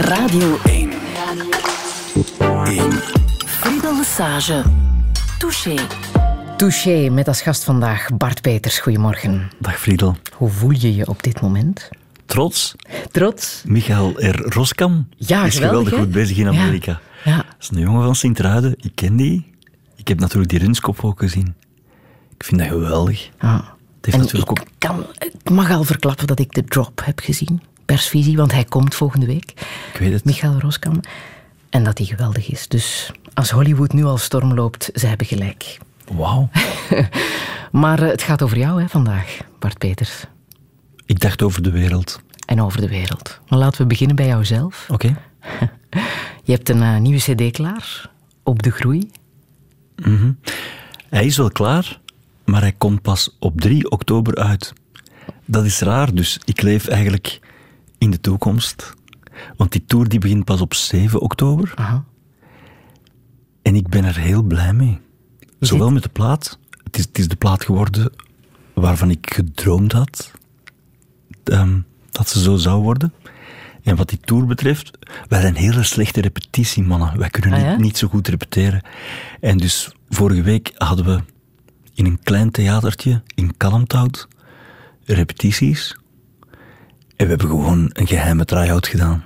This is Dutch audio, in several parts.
Radio 1. 1. Friedel Lesage. Touché. Touché met als gast vandaag Bart Peters. Goedemorgen. Dag Friedel. Hoe voel je je op dit moment? Trots. Trots? Michael R. Roskam Ja, is geweldig, goed bezig in. Amerika. Ja. Dat is een jongen van Sint-Truiden. Ik ken die. Ik heb natuurlijk die Runskop ook gezien. Ik vind dat geweldig. Ah. Het heeft En natuurlijk ik ook... kan, ik mag al verklappen dat ik de drop heb gezien. Persvisie, want hij komt volgende week. Ik weet het. Michael Roskam. En dat hij geweldig is. Dus als Hollywood nu al storm loopt, ze hebben gelijk. Wauw. Maar eh, het gaat over jou hè, vandaag, Bart Peters. Ik dacht over de wereld. En over de wereld. Maar laten we beginnen bij jouzelf. Oké. Je hebt een eh, nieuwe cd klaar. Op de groei. Hij is wel klaar, maar hij komt pas op 3 oktober uit. Dat is raar, dus ik leef eigenlijk in de toekomst. Want die tour die begint pas op 7 oktober. Aha. En ik ben er heel blij mee. Zowel met de plaat. Het is, het is de plaat geworden waarvan ik gedroomd had ehm, dat ze zo zou worden. En wat die tour betreft, wij zijn hele slechte repetitiemannen. Wij kunnen Ah, niet, niet zo goed repeteren. En dus vorige week hadden we in een klein theatertje in Kalmthout repetities. En we hebben gewoon een geheime try-out gedaan.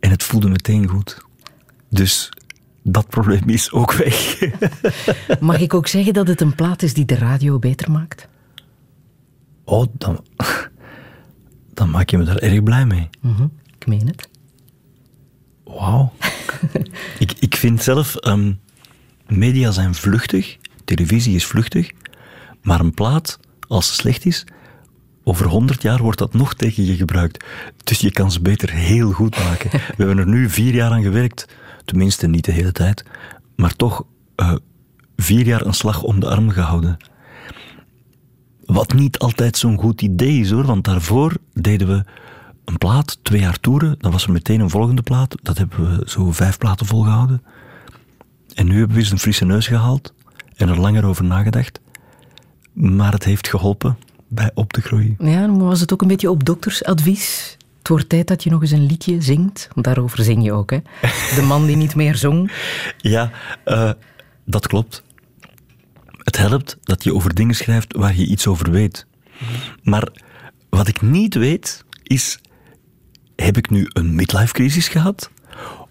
En het voelde meteen goed. Dus dat probleem is ook weg. Mag ik ook zeggen dat het een plaat is die de radio beter maakt? Oh, dan, dan maak je me daar erg blij mee. Mhm, Ik meen het. Wauw. ik, ik vind zelf, ehm, media zijn vluchtig, televisie is vluchtig, maar een plaat, als ze slecht is, over honderd jaar wordt dat nog tegen je gebruikt. Dus je kan ze beter heel goed maken. We hebben er nu vier jaar aan gewerkt, tenminste niet de hele tijd, maar toch eh, vier jaar een slag om de arm gehouden. Wat niet altijd zo'n goed idee is hoor, want daarvoor deden we een plaat, twee jaar toeren, dan was er meteen een volgende plaat. Dat hebben we zo vijf platen volgehouden. En nu hebben we eens een frisse neus gehaald en er langer over nagedacht. Maar het heeft geholpen bij op de groei. Ja, maar was het ook een beetje op doktersadvies? Het wordt tijd dat je nog eens een liedje zingt. Want daarover zing je ook, hè? De man die niet meer zong. Ja, eh, dat klopt. Het helpt dat je over dingen schrijft waar je iets over weet. Maar wat ik niet weet, is... Heb ik nu een midlife-crisis gehad?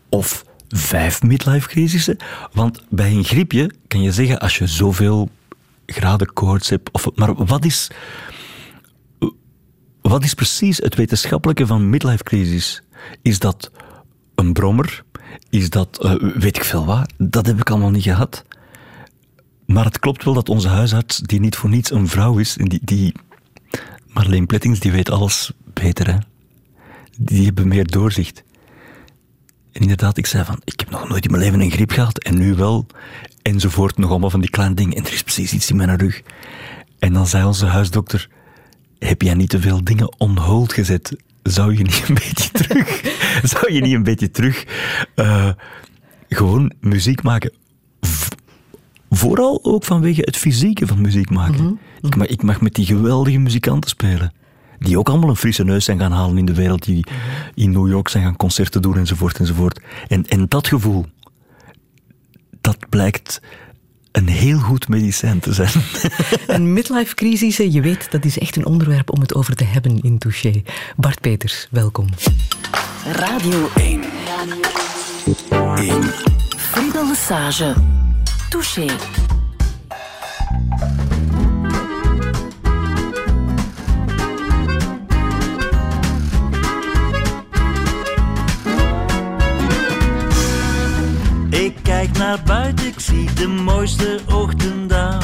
Of vijf midlife-crisissen? Want bij een griepje kan je zeggen, als je zoveel graden koorts hebt... Of, maar wat is... Wat is precies het wetenschappelijke van midlife-crisis? Is dat een brommer? Is dat, eh, weet ik veel waar? Dat heb ik allemaal niet gehad. Maar het klopt wel dat onze huisarts, die niet voor niets een vrouw is, die, die Marleen Plettings, die weet alles beter, hè. Die hebben meer doorzicht. En inderdaad, ik zei van, ik heb nog nooit in mijn leven een griep gehad, en nu wel, enzovoort, nog allemaal van die kleine dingen. En er is precies iets in mijn rug. En dan zei onze huisdokter, heb jij niet te veel dingen on hold gezet? Zou je niet een beetje terug, zou je niet een beetje terug, eh, gewoon muziek maken? Vooral ook vanwege het fysieke van muziek maken. ik, mag, ik mag met die geweldige muzikanten spelen. Die ook allemaal een frisse neus zijn gaan halen in de wereld. Die in New York zijn gaan concerten doen enzovoort enzovoort. En, en dat gevoel, dat blijkt een heel goed medicijn te zijn. Een midlife-crisis, je weet, dat is echt een onderwerp om het over te hebben in Touché. Bart Peters, welkom. Radio 1. 1. Friedel Lesage. Touché. Ik kijk naar buiten, ik zie de mooiste ochtenddauw.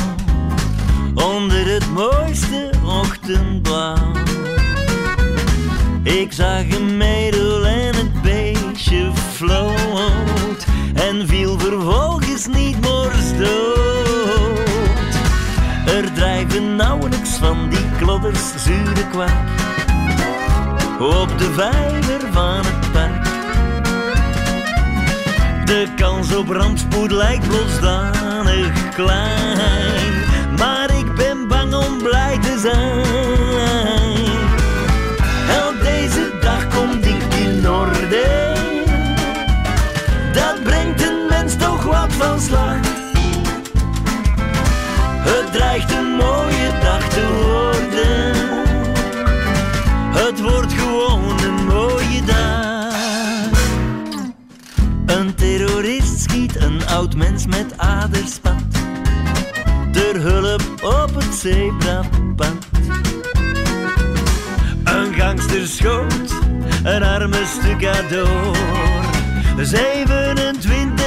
Onder het mooiste ochtendblauw. Ik zag een merel en het beestje floot. En viel vervolgens niet dood. Er drijven nauwelijks van die klodders zure kwak. Op de vijver van het park. De kans op rampspoed lijkt losdanig klein. Maar ik ben bang om blij te zijn. Oud mens met aderspat. Ter hulp op het zebrapad. Een gangster schoot een arme stucador. 27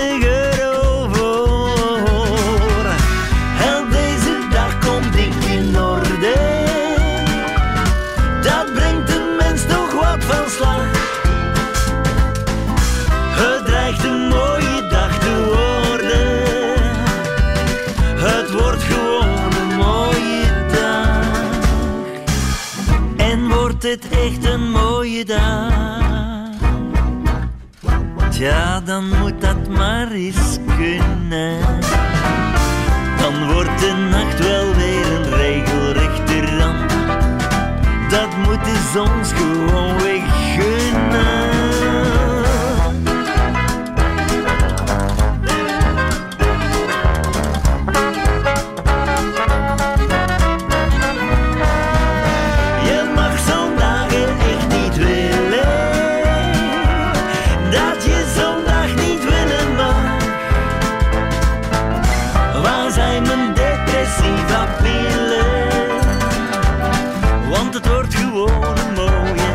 Tja, dan moet dat maar eens kunnen. Dan wordt de nacht wel weer een regelrechte rand. Dat moet de zons gewoon weg gunnen. Depressieve pillen? Want het wordt gewoon een mooie.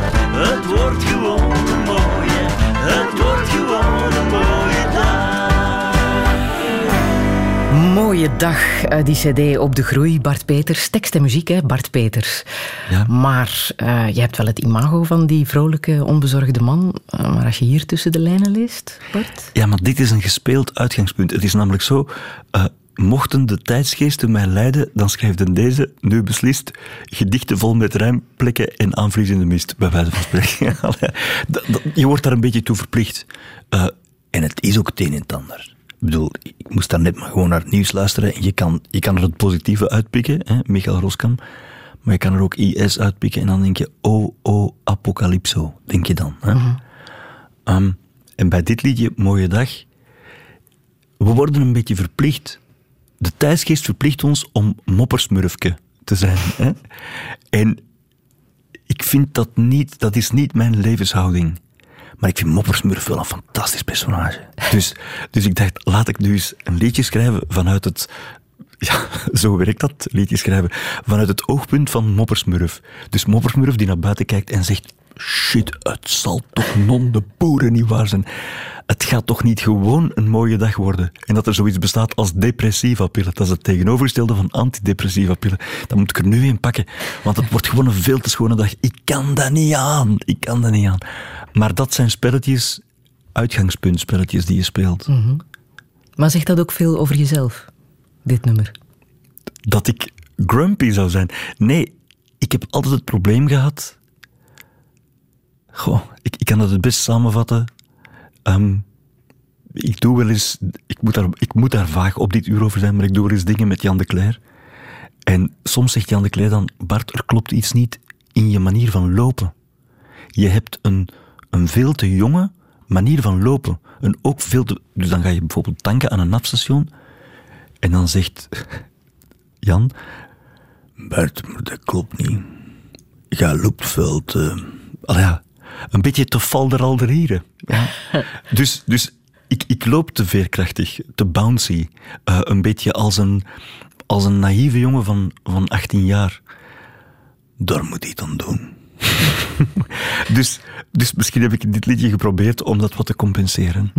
Het wordt gewoon een mooie. Het wordt gewoon een mooie dag. Mooie dag, uit die cd op de groei. Bart Peters, tekst en muziek, hè, Bart Peters. Ja. Maar eh, je hebt wel het imago van die vrolijke, onbezorgde man. Eh, maar als je hier tussen de lijnen leest, Bart... Ja, maar dit is een gespeeld uitgangspunt. Het is namelijk zo, eh, mochten de tijdsgeesten mij leiden, dan schrijfden deze, nu beslist, gedichten vol met rijmplekken en aanvries in de mist, bij wijze van spreken. Je wordt daar een beetje toe verplicht. Eh, en het is ook het een en het ander. Ik bedoel, ik moest daar net maar gewoon naar het nieuws luisteren en je kan, je kan er het positieve uitpikken, hè, Michael Roskam, maar je kan er ook IS uitpikken en dan denk je, oh, oh, apocalypso, denk je dan. Hè? Ehm, en bij dit liedje, Mooie Dag, we worden een beetje verplicht. De tijdsgeest verplicht ons om moppersmurfke te zijn. Hè? En ik vind dat niet, dat is niet mijn levenshouding. Maar ik vind Moppersmurf wel een fantastisch personage. Dus, dus ik dacht, laat ik nu eens een liedje schrijven vanuit het... Ja, zo werkt dat, liedje schrijven. Vanuit het oogpunt van Moppersmurf. Dus Moppersmurf die naar buiten kijkt en zegt... Shit, het zal toch non de boeren niet waar zijn. Het gaat toch niet gewoon een mooie dag worden. En dat er zoiets bestaat als depressiva pillen. Dat is het tegenovergestelde van antidepressiva pillen. Dat moet ik er nu in pakken. Want het wordt gewoon een veel te schone dag. Ik kan dat niet aan. Ik kan dat niet aan. Maar dat zijn spelletjes, uitgangspuntspelletjes die je speelt. Maar zegt dat ook veel over jezelf, dit nummer? Dat ik grumpy zou zijn. Nee, ik heb altijd het probleem gehad. Goh, ik, ik kan het het best samenvatten. Ehm, ik doe wel eens, ik moet, daar, ik moet daar vaag op dit uur over zijn, maar ik doe wel eens dingen met Jan de Cler. En soms zegt Jan de Cler dan, Bart, er klopt iets niet in je manier van lopen. Je hebt een, een veel te jonge manier van lopen. Een ook veel te, dus dan ga je bijvoorbeeld tanken aan een napstation en dan zegt Jan, Bert, maar dat klopt niet. Je loopt veel te... Allee, ja, een beetje te falderalderieren. Ja. dus dus ik, ik loop te veerkrachtig, te bouncy. Eh, een beetje als een, als een naïeve jongen van, van 18 jaar. Daar moet ik dan doen. dus, dus misschien heb ik dit liedje geprobeerd om dat wat te compenseren.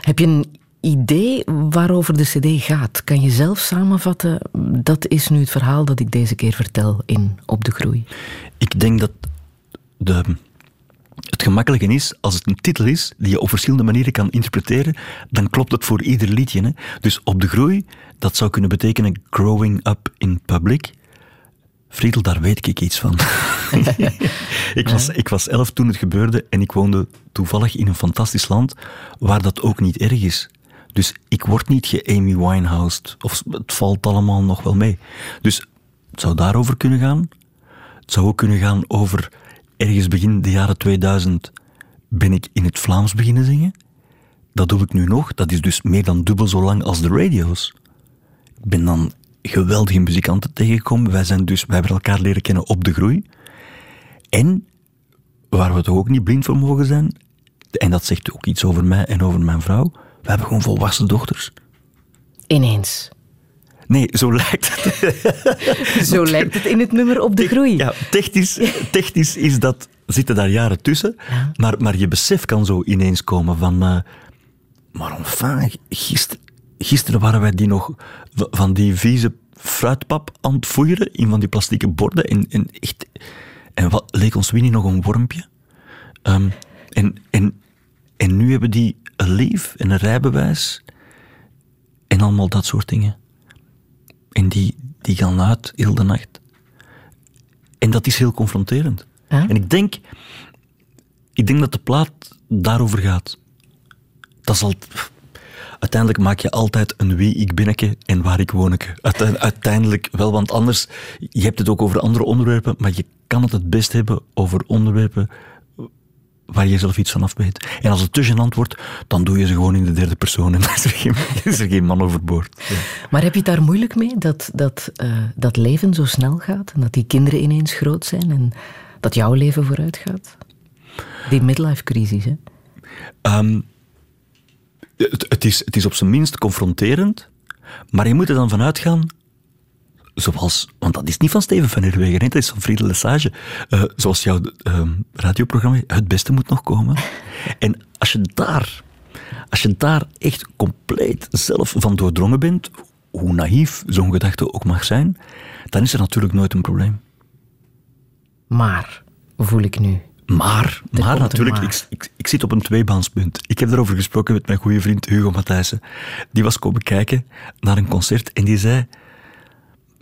Heb je een idee waarover de cd gaat? Kan je zelf samenvatten? Dat is nu het verhaal dat ik deze keer vertel in Op de Groei. Ik denk dat de, het gemakkelijke is, als het een titel is die je op verschillende manieren kan interpreteren, dan klopt het voor ieder liedje. Hè? Dus op de groei, dat zou kunnen betekenen growing up in public. Friedel, daar weet ik iets van. ik, was, ik was elf toen het gebeurde en ik woonde toevallig in een fantastisch land waar dat ook niet erg is. Dus ik word niet ge-Amy Winehoused. Of het valt allemaal nog wel mee. Dus het zou daarover kunnen gaan. Het zou ook kunnen gaan over ergens begin de jaren 2000 ben ik in het Vlaams beginnen zingen. Dat doe ik nu nog. Dat is dus meer dan dubbel zo lang als de radio's. Ik ben dan geweldige muzikanten tegengekomen. Wij, zijn dus, wij hebben elkaar leren kennen op de groei. En, waar we toch ook niet blind voor mogen zijn, en dat zegt ook iets over mij en over mijn vrouw, We hebben gewoon volwassen dochters. Ineens. Nee, zo lijkt het. Zo lijkt het in het nummer op de groei. Ja, technisch, technisch is dat, zitten daar jaren tussen. Maar, maar je besef kan zo ineens komen van... eh, maar enfin, gister, gisteren waren wij die nog van die vieze fruitpap aan het voeren in van die plastieke borden. En, en, echt, en wat leek ons Winnie nog een wormpje. Ehm, en, en, en nu hebben die een leef en een rijbewijs en allemaal dat soort dingen. En die, die gaan uit heel de nacht. En dat is heel confronterend. En ik denk, ik denk dat de plaat daarover gaat. Dat is al, uiteindelijk maak je altijd een wie ik binneke en waar ik woneke. Uite- Uiteindelijk wel, want anders, je hebt het ook over andere onderwerpen, maar je kan het het best hebben over onderwerpen waar je zelf iets van af weet. En als het te gênant wordt, dan doe je ze gewoon in de derde persoon en dan is er geen, is er geen man overboord. Ja. Maar heb je het daar moeilijk mee dat, dat, eh, dat leven zo snel gaat en dat die kinderen ineens groot zijn en dat jouw leven vooruit gaat? Die midlife crisis, hè? Ehm, het, het, is, het is op zijn minst confronterend, maar je moet er dan vanuit gaan, zoals, want dat is niet van Steven van Herwegen, dat is van Friedel Lesage, eh, zoals jouw ehm, radioprogramma, het beste moet nog komen. En als je daar, als je daar echt compleet zelf van doordrongen bent, hoe naïef zo'n gedachte ook mag zijn, dan is er natuurlijk nooit een probleem. Maar, voel ik nu. Maar, Er maar natuurlijk, maar. Ik, ik, ik zit op een tweebaanspunt. Ik heb daarover gesproken met mijn goede vriend Hugo Matthijssen. Die was komen kijken naar een concert en die zei...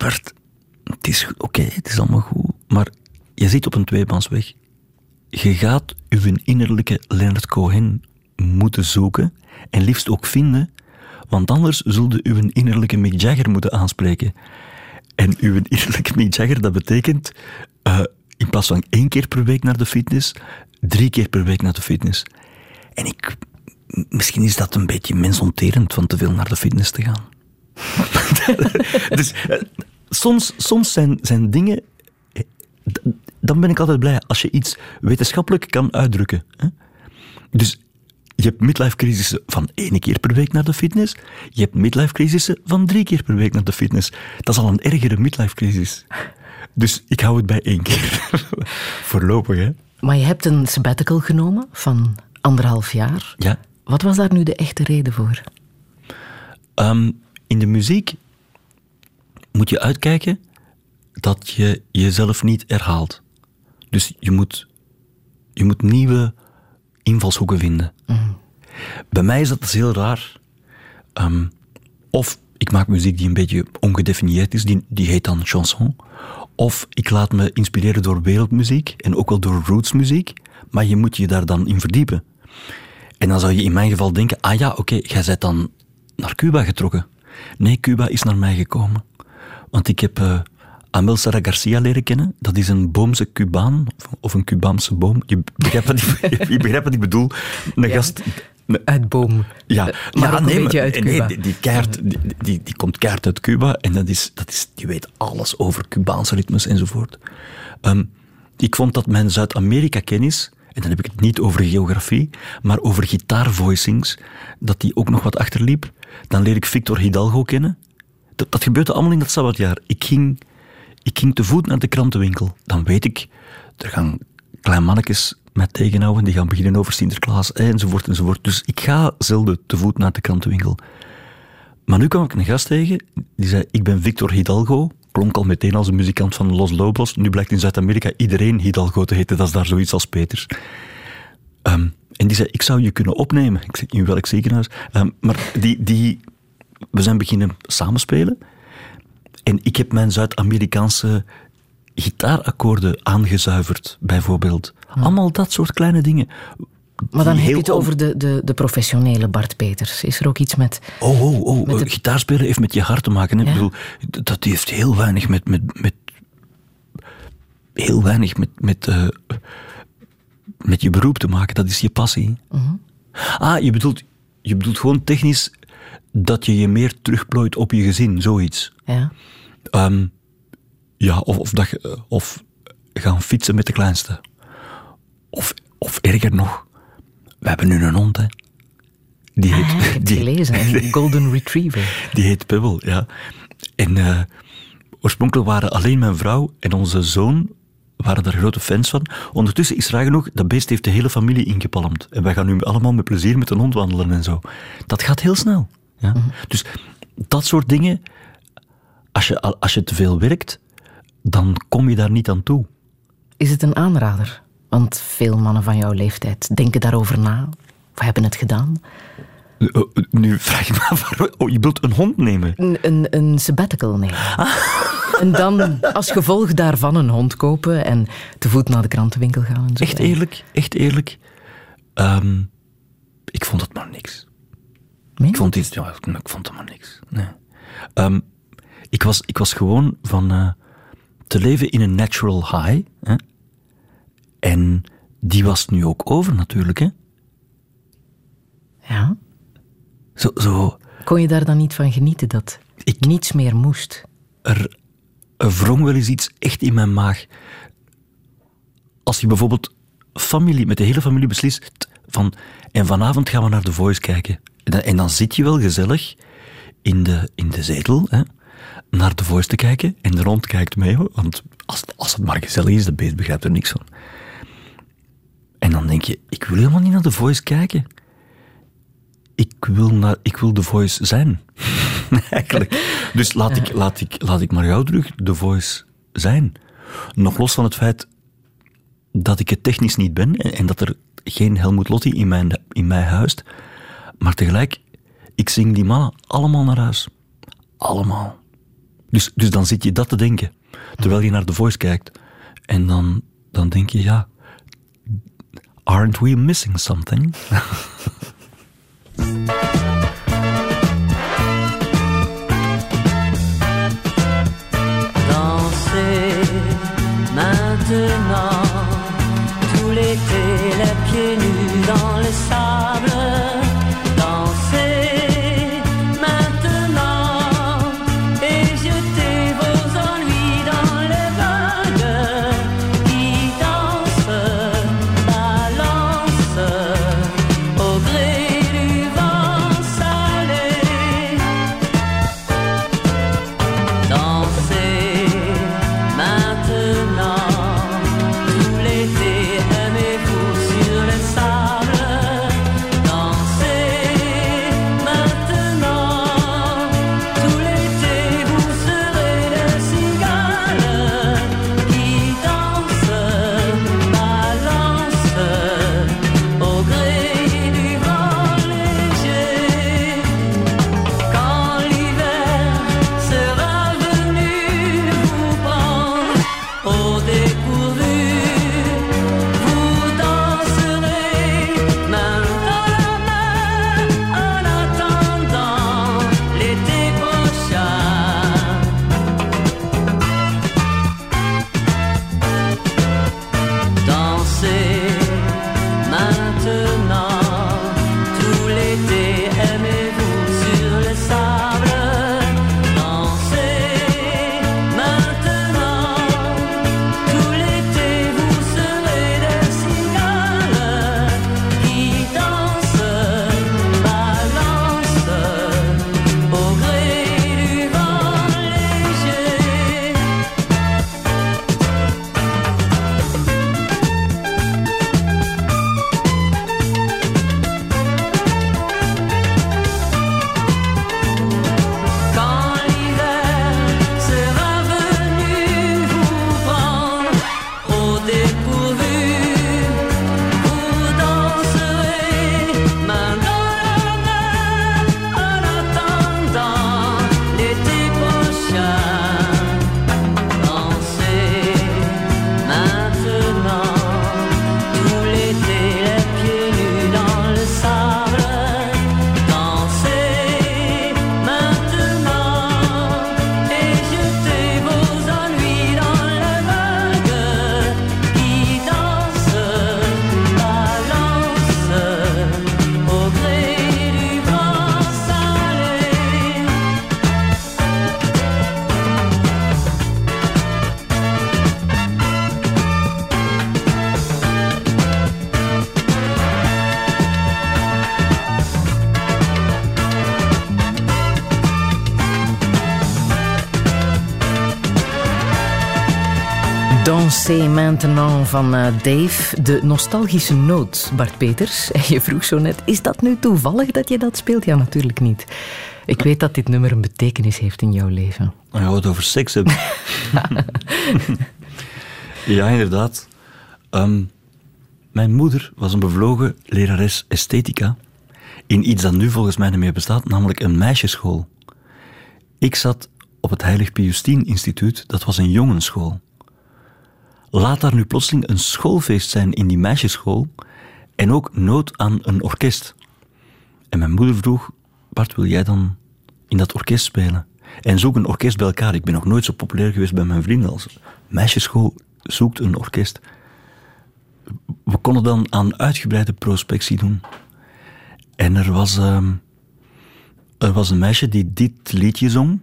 Bert, het is oké, het is allemaal goed, maar je zit op een tweebaansweg. Je gaat uw innerlijke Leonard Cohen moeten zoeken en liefst ook vinden, want anders zulde uw innerlijke Mick Jagger moeten aanspreken. En uw innerlijke Mick Jagger, dat betekent eh, in plaats van één keer per week naar de fitness, drie keer per week naar de fitness. En ik, misschien is dat een beetje mensonterend van te veel naar de fitness te gaan. dus eh, soms, soms zijn, zijn dingen. Dan ben ik altijd blij als je iets wetenschappelijk kan uitdrukken. Hè? Dus je hebt midlife crisissen van één keer per week naar de fitness. Je hebt midlife crisissen van drie keer per week naar de fitness. Dat is al een ergere midlife crisis. Dus ik hou het bij één keer. Voorlopig, hè? Maar je hebt een sabbatical genomen van anderhalf jaar. Ja. Wat was daar nu de echte reden voor? Ehm, in de muziek moet je uitkijken dat je jezelf niet herhaalt. Dus je moet, je moet nieuwe invalshoeken vinden. Bij mij is dat dus heel raar. Ehm, of ik maak muziek die een beetje ongedefinieerd is, die, die heet dan chanson. Of ik laat me inspireren door wereldmuziek en ook wel door rootsmuziek, maar je moet je daar dan in verdiepen. En dan zou je in mijn geval denken, ah ja, oké, jij bent dan naar Cuba getrokken. Nee, Cuba is naar mij gekomen. Want ik heb eh Amel Sara Garcia leren kennen. Dat is een boomse Cubaan, of- een Cubaanse boom. Je begrijpt wat ik, je begrijpt wat ik bedoel. Een gast... een- Uit boom. ja, Eh, maar ook maar- uit nee, Cuba. die, die, keihard- die, die, die komt keihard uit Cuba en dat is, dat is, die weet alles over Cubaanse ritmes enzovoort. Ehm, ik vond dat mijn Zuid-Amerika-kennis, en dan heb ik het niet over geografie, maar over gitaarvoicings, dat die ook nog wat achterliep. Dan leer ik Victor Hidalgo kennen. Dat, gebeurde allemaal in dat sabbatjaar. Ik ging, ik ging te voet naar de krantenwinkel. Dan weet ik, er gaan klein mannetjes mij tegenhouden, die gaan beginnen over Sinterklaas, enzovoort, enzovoort. Dus ik ga zelden te voet naar de krantenwinkel. Maar nu kwam ik een gast tegen, die zei, ik ben Victor Hidalgo. Klonk al meteen als een muzikant van Los Lobos. Nu blijkt in Zuid-Amerika iedereen Hidalgo te heten, dat is daar zoiets als Peters. Ehm, en die zei, ik zou je kunnen opnemen. Ik zei, in welk ziekenhuis? Ehm, maar die, die, we zijn beginnen samenspelen. En ik heb mijn Zuid-Amerikaanse gitaarakkoorden aangezuiverd, bijvoorbeeld. Allemaal dat soort kleine dingen. Maar dan heb je het over de, de, de professionele Bart Peters. Is er ook iets met... Oh, oh, oh. Met eh, Gitaarspelen heeft met je hart te maken. Hè? Ja. Ik bedoel, dat heeft heel weinig met... met, met heel weinig met, met, eh, met je beroep te maken. Dat is je passie. Mhm. Ah, je bedoelt, je bedoelt gewoon technisch dat je je meer terugplooit op je gezin, zoiets. Ja? Ehm, ja, of, of, dat, je- eh, of gaan fietsen met de kleinste. Of, of erger nog, we hebben nu een hond, hè. Die heet, Ah, het die, gelezen, een golden retriever. die heet Pebble, ja. En eh, oorspronkelijk waren alleen mijn vrouw en onze zoon waren daar grote fans van. Ondertussen is raar genoeg, dat beest heeft de hele familie ingepalmd. En wij gaan nu allemaal met plezier met een hond wandelen en zo. Dat gaat heel snel. Ja? Dus dat soort dingen, als je, als je te veel werkt, dan kom je daar niet aan toe. Is het een aanrader? Want veel mannen van jouw leeftijd denken daarover na. Of hebben het gedaan. Eh, eh, Nu vraag je me af, waarom- oh, je wilt een hond nemen? Een, een, een sabbatical nemen. En dan als gevolg daarvan een hond kopen en te voet naar de krantenwinkel gaan. En zo. Echt eerlijk, echt eerlijk. Ehm, ik vond het maar niks. Meen Ik vond, iets, ja, ik vond het maar niks. Nee. Ehm, ik, was, ik was gewoon van eh, te leven in een natural high. Hè? En die was nu ook over natuurlijk. Hè? Ja. Zo, zo, Kon je daar dan niet van genieten dat Ik- niets meer moest? er, er wrong wel eens iets echt in mijn maag. Als je bijvoorbeeld familie, met de hele familie beslist van en vanavond gaan we naar The Voice kijken. En dan, zit je wel gezellig in de, in de zetel hè, naar The Voice te kijken en de hond kijkt mee, want als, als het maar gezellig is, de beest begrijpt er niks van. En dan denk je, ik wil helemaal niet naar The Voice kijken. Ik wil, naar, ik wil The Voice zijn. Eigenlijk. Dus laat ik, laat, ik, laat ik maar jou terug The Voice zijn. Nog los van het feit dat ik het technisch niet ben en, en dat er geen Helmut Lotti in, mijn, in mij huist. Maar tegelijk, ik zing die mannen allemaal naar huis. Allemaal. Dus, dus dan zit je dat te denken, terwijl je naar The Voice kijkt. En dan, dan denk je, ja, aren't we missing something? Dansez maintenant van eh, Dave. De nostalgische noot, Bart Peters. En je vroeg zo net, is dat nu toevallig dat je dat speelt? Ja, natuurlijk niet. Ik weet dat dit nummer een betekenis heeft in jouw leven. Ja, het over seks hebben. ja, inderdaad. Ehm, mijn moeder was een bevlogen lerares esthetica in iets dat nu volgens mij niet meer bestaat, namelijk een meisjesschool. Ik zat op het Heilig Piustien Instituut, dat was een jongensschool. Laat daar nu plotseling een schoolfeest zijn in die meisjesschool en ook nood aan een orkest. En mijn moeder vroeg, Bart, wil jij dan in dat orkest spelen? En zoek een orkest bij elkaar. Ik ben nog nooit zo populair geweest bij mijn vrienden als meisjesschool zoekt een orkest. We konden dan aan uitgebreide prospectie doen. En er was, ehm, er was een meisje die dit liedje zong,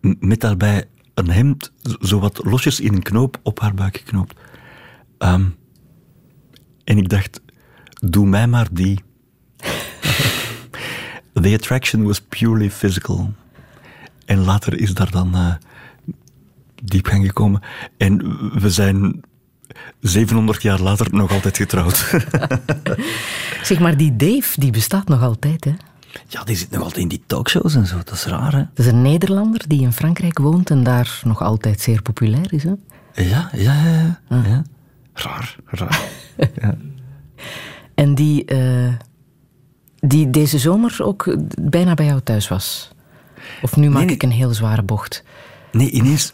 met daarbij een hemd zo wat losjes in een knoop op haar buik geknoopt. Ehm, en ik dacht, doe mij maar die. The attraction was purely physical. En later is daar dan uh, diepgang gekomen. En we zijn 700 jaar later nog altijd getrouwd. zeg maar, die Dave, die bestaat nog altijd, hè? Ja, die zit nog altijd in die talkshows en zo. Dat is raar, hè? Dat is een Nederlander die in Frankrijk woont en daar nog altijd zeer populair is, hè? Ja, ja, ja. ja. Ah. Raar, raar. ja. En die, uh, die deze zomer ook bijna bij jou thuis was? Of nu maak ik een heel zware bocht? Nee, ineens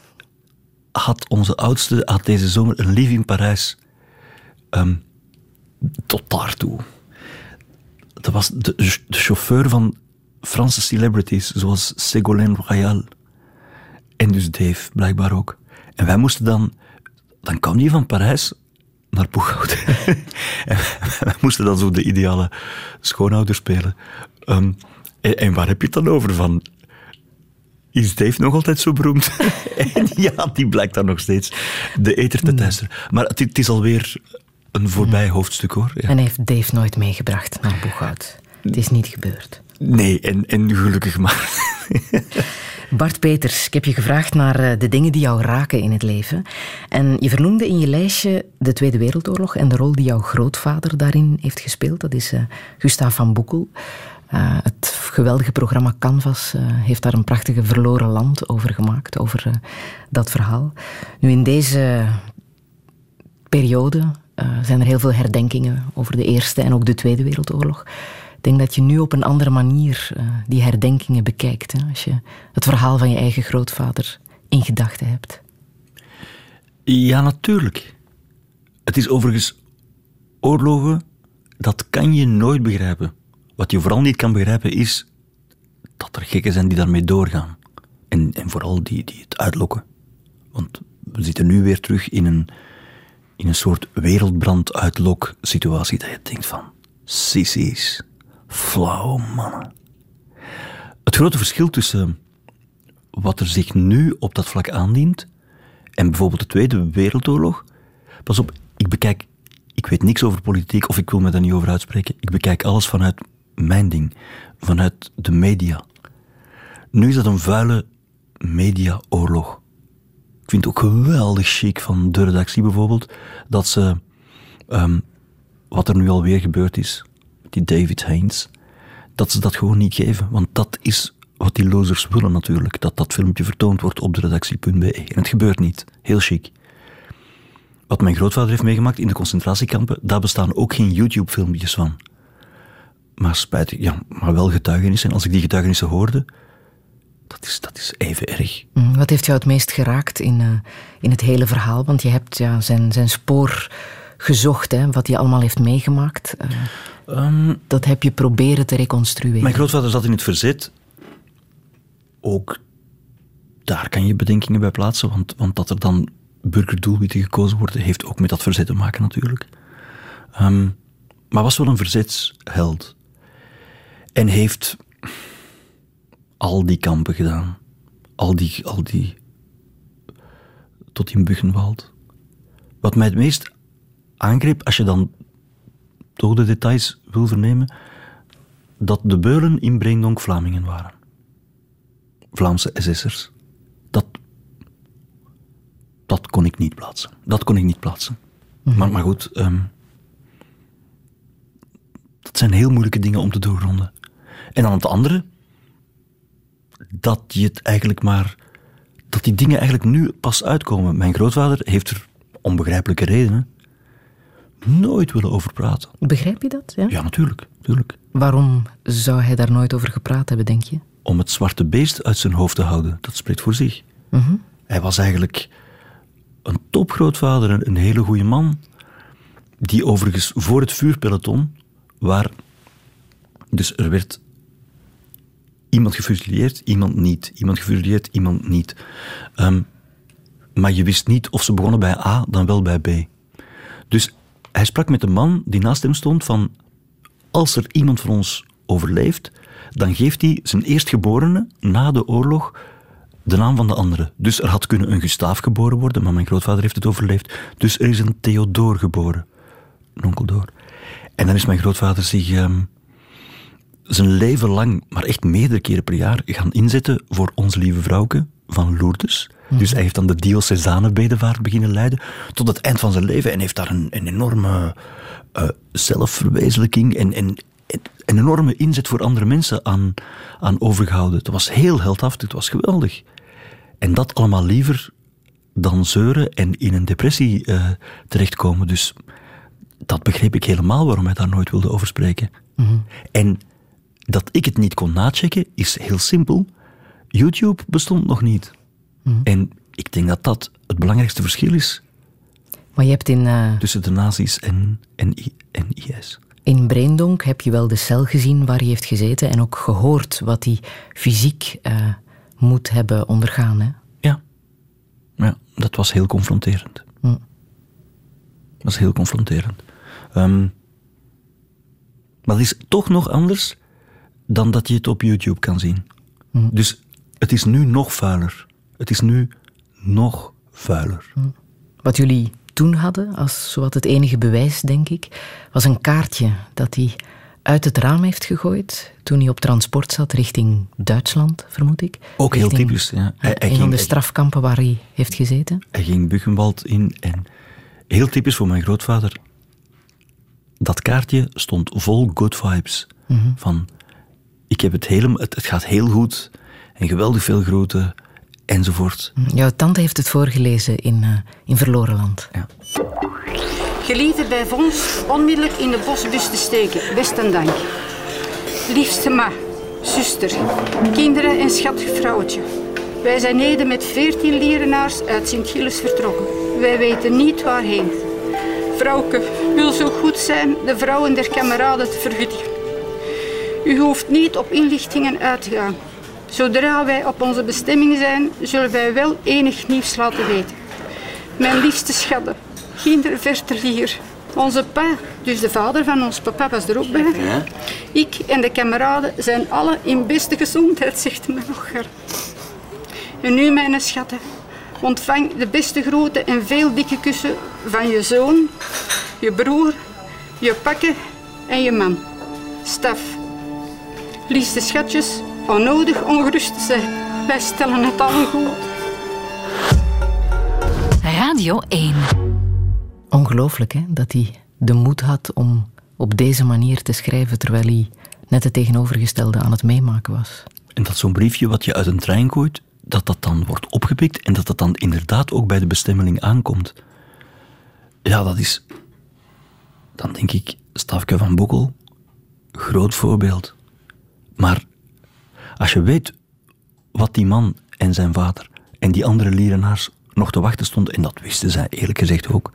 had onze oudste had deze zomer een lief in Parijs. Um, tot daartoe. Dat was de, de, chauffeur van Franse celebrities, zoals Ségolène Royal. En dus Dave, blijkbaar ook. En wij moesten dan... Dan kwam die van Parijs naar Boeghout. en wij moesten dan zo de ideale schoonouder spelen. Um, en, en, waar heb je het dan over? Van is Dave nog altijd zo beroemd? en ja, die blijkt dan nog steeds de eter te testen. Maar het, het, is alweer een voorbij hoofdstuk hoor. Ja. En heeft Dave nooit meegebracht naar Boeghout? Het is niet gebeurd. Nee, en, en gelukkig maar. Bart Peters, ik heb je gevraagd naar eh, de dingen die jou raken in het leven. En je vernoemde in je lijstje de Tweede Wereldoorlog en de rol die jouw grootvader daarin heeft gespeeld. Dat is uh, Gustav van Boekel. Uh, het geweldige programma Canvas uh, heeft daar een prachtige verloren land over gemaakt, over dat verhaal. Nu, in deze periode zijn er heel veel herdenkingen over de Eerste en ook de Tweede Wereldoorlog. Ik denk dat je nu op een andere manier die herdenkingen bekijkt, hè, als je het verhaal van je eigen grootvader in gedachten hebt. Ja, natuurlijk. Het is overigens oorlogen, dat kan je nooit begrijpen wat je vooral niet kan begrijpen is dat er gekken zijn die daarmee doorgaan. En, en vooral die, die het uitlokken. Want we zitten nu weer terug in een, in een soort wereldbrand-uitlok-situatie dat je denkt van... Sissies, flauw mannen. Het grote verschil tussen wat er zich nu op dat vlak aandient en bijvoorbeeld de Tweede Wereldoorlog... Pas op, ik bekijk... Ik weet niks over politiek of ik wil me daar niet over uitspreken. Ik bekijk alles vanuit mijn ding, vanuit de media. Nu is dat een vuile mediaoorlog. Ik vind het ook geweldig chic van de redactie bijvoorbeeld, dat ze, um, wat er nu alweer gebeurd is, die David Haynes, dat ze dat gewoon niet geven. Want dat is wat die losers willen natuurlijk, dat dat filmpje vertoond wordt op de redactie.be. En het gebeurt niet. Heel chic. Wat mijn grootvader heeft meegemaakt in de concentratiekampen, daar bestaan ook geen YouTube-filmpjes van maar spijtig, ja, maar wel getuigenissen. En als ik die getuigenissen hoorde, dat is, dat is even erg. Mm, wat heeft jou het meest geraakt in, uh, in het hele verhaal? Want je hebt ja, zijn, zijn spoor gezocht, hè, wat hij allemaal heeft meegemaakt. Uh, um, dat heb je proberen te reconstrueren. Mijn grootvader zat in het verzet. Ook daar kan je bedenkingen bij plaatsen, want, want dat er dan burgerdoelwitten gekozen worden, heeft ook met dat verzet te maken natuurlijk. Um, maar was wel een verzetsheld. En heeft al die kampen gedaan. Al die, al die tot in Buchenwald. Wat mij het meest aangreep, als je dan toch de details wil vernemen, dat de Beulen in Breendonk Vlamingen waren. Vlaamse SS'ers. Dat, dat kon ik niet plaatsen. Dat kon ik niet plaatsen. maar, maar goed, ehm, dat zijn heel moeilijke dingen om te doorgronden. En dan het andere, dat je het eigenlijk maar, dat die dingen eigenlijk nu pas uitkomen. Mijn grootvader heeft er onbegrijpelijke redenen nooit willen over praten. Begrijp je dat? Ja? Ja, natuurlijk, natuurlijk. Waarom zou hij daar nooit over gepraat hebben, denk je? Om het zwarte beest uit zijn hoofd te houden, dat spreekt voor zich. Mhm. Hij was eigenlijk een topgrootvader, een, een hele goede man, die overigens voor het vuurpeloton, waar dus er werd iemand gefusilleerd, iemand niet, iemand gefusilleerd, iemand niet. Ehm, maar je wist niet of ze begonnen bij A dan wel bij B. Dus hij sprak met de man die naast hem stond van als er iemand van ons overleeft, dan geeft hij zijn eerstgeborene na de oorlog de naam van de andere. Dus er had kunnen een Gustaaf geboren worden, maar mijn grootvader heeft het overleefd. Dus er is een Theodoor geboren. Een Door. En dan is mijn grootvader zich ehm, zijn leven lang, maar echt meerdere keren per jaar, gaan inzetten voor onze lieve vrouwke van Lourdes. Dus hij heeft dan de diocesane-bedevaart beginnen leiden tot het eind van zijn leven en heeft daar een, een enorme eh, zelfverwezenlijking en, en, en een enorme inzet voor andere mensen aan, aan overgehouden. Het was heel heldhaftig, het was geweldig. En dat allemaal liever dan zeuren en in een depressie eh, terechtkomen. Dus dat begreep ik helemaal waarom hij daar nooit wilde over spreken. En dat ik het niet kon nachecken is heel simpel. YouTube bestond nog niet. En ik denk dat dat het belangrijkste verschil is Maar je hebt in, eh, tussen de nazi's en, en, en IS. in Breendonk heb je wel de cel gezien waar hij heeft gezeten en ook gehoord wat hij fysiek eh, moet hebben ondergaan. Hè? Ja. ja, dat was heel confronterend. Hm. Dat was heel confronterend. Ehm, maar het is toch nog anders dan dat je het op YouTube kan zien. Dus het is nu nog vuiler. Het is nu nog vuiler. Wat jullie toen hadden, als zowat het enige bewijs, denk ik, was een kaartje dat hij uit het raam heeft gegooid toen hij op transport zat richting Duitsland, vermoed ik. Ook heel typisch. Ja. Hij, hij een van de strafkampen waar hij heeft gezeten. hij ging Buchenwald in en heel typisch voor mijn grootvader. Dat kaartje stond vol good vibes. Van, ik heb het helemaal, het, het gaat heel goed en geweldig veel groeten enzovoort. Jouw tante heeft het voorgelezen in, eh, in Verloren Land. Ja. Geliefde bij vondst onmiddellijk in de bosbus te steken. Best en dank. Liefste ma, zuster, kinderen en schattig vrouwtje. Wij zijn heden met veertien lierenaars uit Sint-Gilles vertrokken. Wij weten niet waarheen. Vrouwke, wil zo goed zijn de vrouwen der kameraden te verwittigen. U hoeft niet op inlichtingen uit te gaan. Zodra wij op onze bestemming zijn, zullen wij wel enig nieuws laten weten. Mijn liefste schatje, ginder verter hier. Onze pa, dus de vader van ons papa, was er ook bij. Ik en de kameraden zijn alle in beste gezondheid, zegt mijn ocher. En nu, mijn schatten, ontvang de beste groeten en veel dikke kussen van je zoon, je broer, je pakken en je man. Staf. Liefste schatjes, onnodig ongerust te zijn. Wij stellen het al goed. Radio 1. Ongelooflijk, hè? Dat hij de moed had om op deze manier te schrijven terwijl hij net het tegenovergestelde aan het meemaken was. En dat zo'n briefje wat je uit een trein gooit, dat dat dan wordt opgepikt en dat dat dan inderdaad ook bij de bestemmeling aankomt. Ja, dat is... Dan denk ik, Stavke van Boekel, groot voorbeeld. Maar als je weet wat die man en zijn vader en die andere lierenaars nog te wachten stonden, en dat wisten zij eerlijk gezegd ook,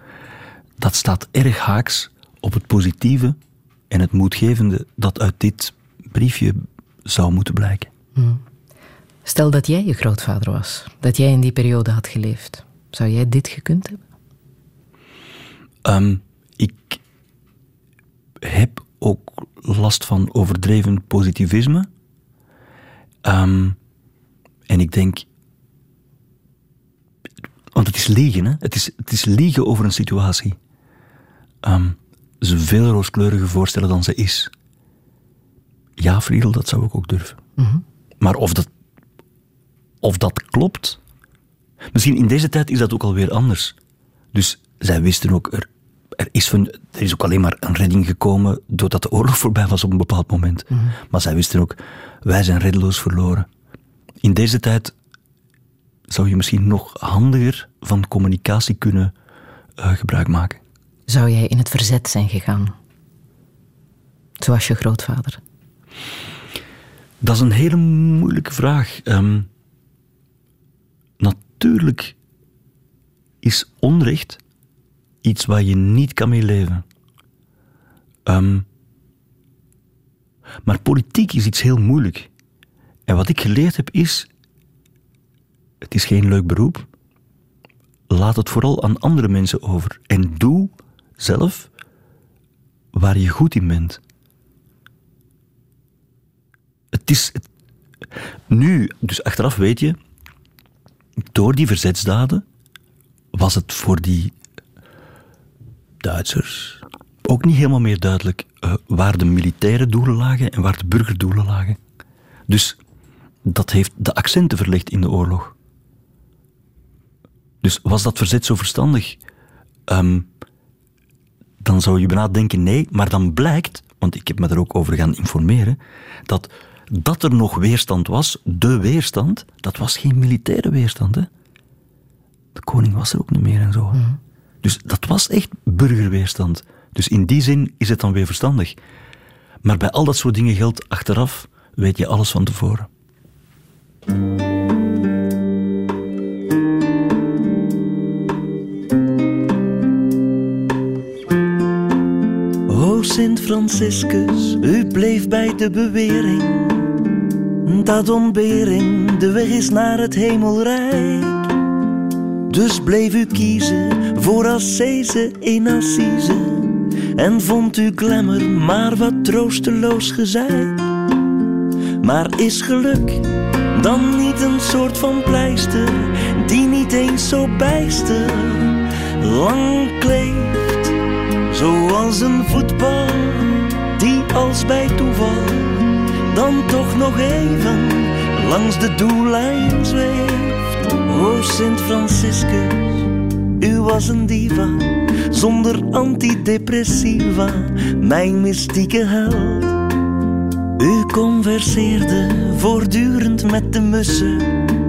dat staat erg haaks op het positieve en het moedgevende dat uit dit briefje zou moeten blijken. Stel dat jij je grootvader was, dat jij in die periode had geleefd. Zou jij dit gekund hebben? Ehm, ik heb ook last van overdreven positivisme. Ehm, en ik denk. Want het is liegen, hè? Het is, het is liegen over een situatie. Ehm, ze veel rooskleuriger voorstellen dan ze is. Ja, Friedel, dat zou ik ook durven. Maar of dat, of dat klopt. Misschien in deze tijd is dat ook alweer anders. Dus zij wisten ook, er, er, is, van, er is ook alleen maar een redding gekomen doordat de oorlog voorbij was op een bepaald moment. Maar zij wisten ook, wij zijn reddeloos verloren. In deze tijd zou je misschien nog handiger van communicatie kunnen uh, gebruik maken. Zou jij in het verzet zijn gegaan? Zoals je grootvader? Dat is een hele moeilijke vraag. Um, natuurlijk is onrecht iets waar je niet kan mee leven. Um, maar politiek is iets heel moeilijk. En wat ik geleerd heb is: het is geen leuk beroep. Laat het vooral aan andere mensen over. En doe zelf waar je goed in bent. Het is. nu, dus achteraf weet je, door die verzetsdaden was het voor die Duitsers ook niet helemaal meer duidelijk uh, waar de militaire doelen lagen en waar de burgerdoelen lagen. Dus dat heeft de accenten verlegd in de oorlog. Dus was dat verzet zo verstandig? Um, dan zou je bijna denken nee, maar dan blijkt, want ik heb me er ook over gaan informeren, dat dat er nog weerstand was, de weerstand, dat was geen militaire weerstand. Hè? De koning was er ook niet meer en zo. Mhm. Dus dat was echt burgerweerstand. Dus in die zin is het dan weer verstandig. Maar bij al dat soort dingen geldt achteraf, weet je alles van tevoren. O Sint Franciscus, u bleef bij de bewering dat ontbering de weg is naar het hemelrijk. Dus bleef u kiezen voor Assese in Assise en vond u glamour maar wat troosteloos gezeik. Maar is geluk dan niet een soort van pleister die niet eens zo bijster lang kleeft, zoals een voetbal die als bij toeval dan toch nog even langs de doellijn zweeft. O Sint Franciscus, u was een diva, zonder antidepressiva, mijn mystieke held. U converseerde voortdurend met de mussen,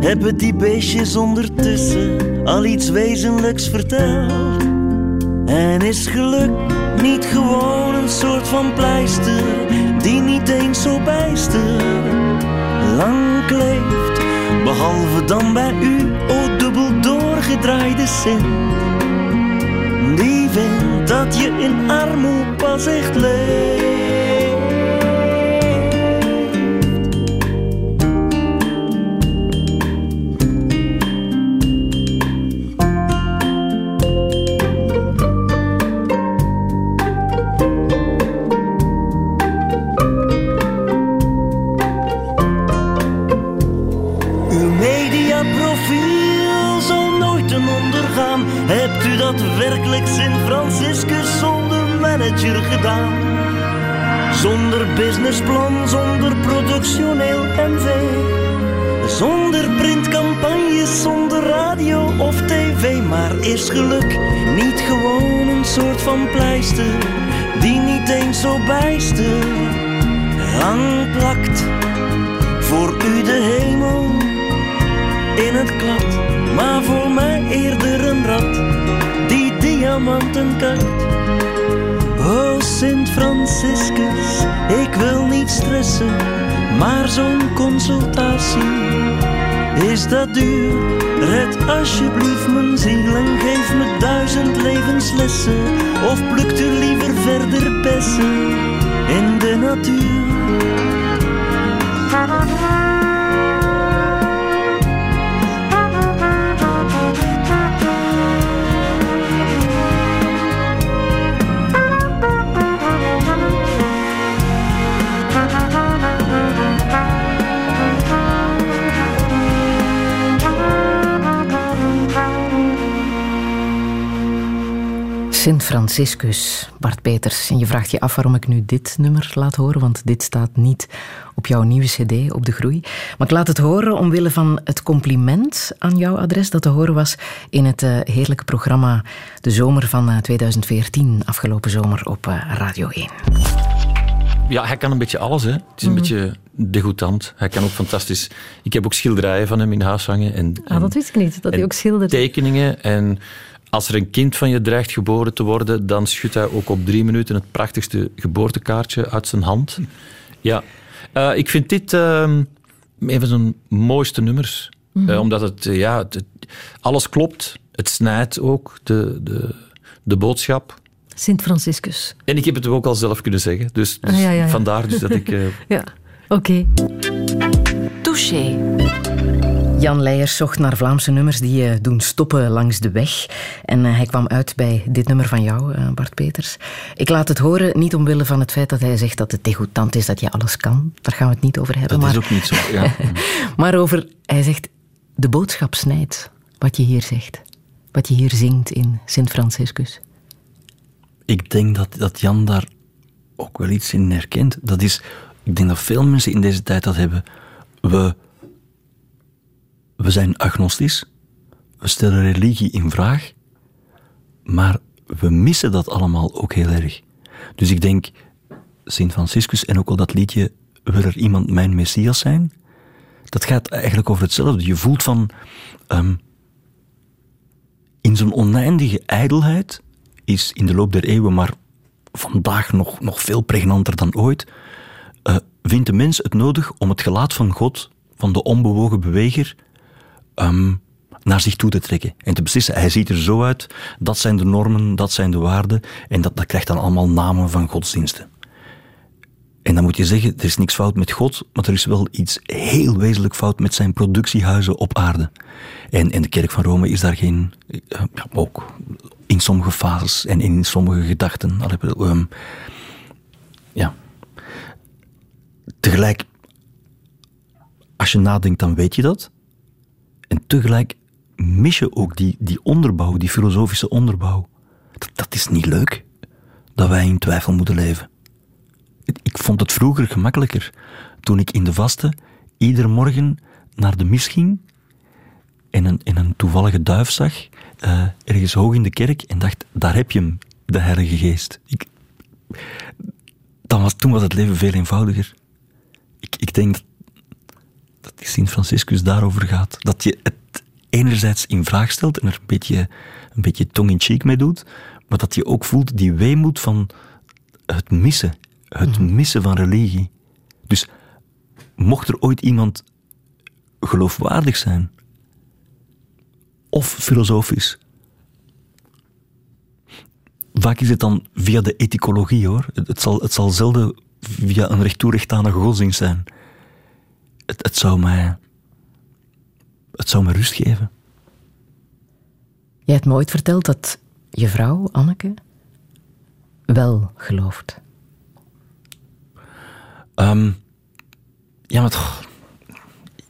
hebben die beestjes ondertussen al iets wezenlijks verteld. En is geluk niet gewoon een soort van pleister die niet eens zo bijster lang kleeft. Behalve dan bij u, o dubbel doorgedraaide zin. Die vindt dat je in armoede pas echt leeft. Plakt. Voor u de hemel in het klad, maar voor mij eerder een rat diamantenkaart. Oh Sint Franciscus, ik wil niet stressen, maar zo'n consultatie is dat duur. Red alsjeblieft mijn ziel en geef me duizend levenslessen. Of plukt u liever verder bessen in de natuur. Sint Franciscus, Bart Peters. En je vraagt je af waarom ik nu dit nummer laat horen, want dit staat niet op jouw nieuwe cd, op de groei. Maar ik laat het horen omwille van het compliment aan jouw adres dat te horen was in het uh, heerlijke programma De Zomer van 2014, eh, afgelopen zomer op uh, Radio 1. Ja, hij kan een beetje alles. Hè. Het is een mm. beetje degoutant. Hij kan ook fantastisch... Ik heb ook schilderijen van hem in huis hangen. En, ah, dat wist ik niet, dat hij ook schilderde. tekeningen en als er een kind van je dreigt geboren te worden, dan schudt hij ook op drie minuten het prachtigste geboortekaartje uit zijn hand. Ja. Uh, ik vind dit uh, een van zijn mooiste nummers. Mm -hmm. uh, omdat het, eh, ja, het, alles klopt. Het snijdt ook, de, de, de boodschap. Sint Franciscus. En ik heb het ook al zelf kunnen zeggen. Dus, dus ah, ja, ja, ja. vandaar dus dat ik... ja, oké. Okay. Touché. Jan Leijers zocht naar Vlaamse nummers die je doen stoppen langs de weg. En eh, hij kwam uit bij dit nummer van jou, eh, Bart Peters. Ik laat het horen, niet omwille van het feit dat hij zegt dat het degoutant is dat je alles kan. Daar gaan we het niet over hebben. Dat maar... is ook niet zo, ja. maar over, hij zegt, de boodschap snijdt wat je hier zegt. Wat je hier zingt in Sint Franciscus. Ik denk dat, dat Jan daar ook wel iets in herkent. Dat is, ik denk dat veel mensen in deze tijd dat hebben. We we zijn agnostisch, we stellen religie in vraag, maar we missen dat allemaal ook heel erg. Dus ik denk, Sint Franciscus en ook al dat liedje Wil er iemand mijn Messias zijn? Dat gaat eigenlijk over hetzelfde. Je voelt van, um, in zijn oneindige ijdelheid is in de loop der eeuwen, maar vandaag nog, nog veel pregnanter dan ooit, uh, vindt de mens het nodig om het gelaat van God, van de onbewogen beweger, um, naar zich toe te trekken en te beslissen. Hij ziet er zo uit, dat zijn de normen, dat zijn de waarden en dat, dat krijgt dan allemaal namen van godsdiensten. En dan moet je zeggen, er is niks fout met God, maar er is wel iets heel wezenlijk fout met zijn productiehuizen op aarde. En, en de kerk van Rome is daar geen, ja, ook in sommige fases en in sommige gedachten. Um, ja. Tegelijk, als je nadenkt, dan weet je dat. En tegelijk mis je ook die, die onderbouw, die filosofische onderbouw. Dat, dat is niet leuk, dat wij in twijfel moeten leven. Ik vond het vroeger gemakkelijker, toen ik in de vaste iedere morgen naar de mis ging en een, en een toevallige duif zag, uh, ergens hoog in de kerk, en dacht, daar heb je hem, de Heilige Geest. Ik, dan was, toen was het leven veel eenvoudiger. Ik, ik denk dat Sint Franciscus daarover gaat. Dat je het enerzijds in vraag stelt en er een beetje, een beetje tong in cheek mee doet, maar dat je ook voelt die weemoed van het missen. Het mhm. missen van religie. Dus mocht er ooit iemand geloofwaardig zijn, of filosofisch, vaak is het dan via de ethicologie hoor. Het zal, het zal zelden via een recht toe aan godsdienst zijn het, het, zou mij, het zou me rust geven. Jij hebt me ooit verteld dat je vrouw, Anneke, wel gelooft. Um, ja, maar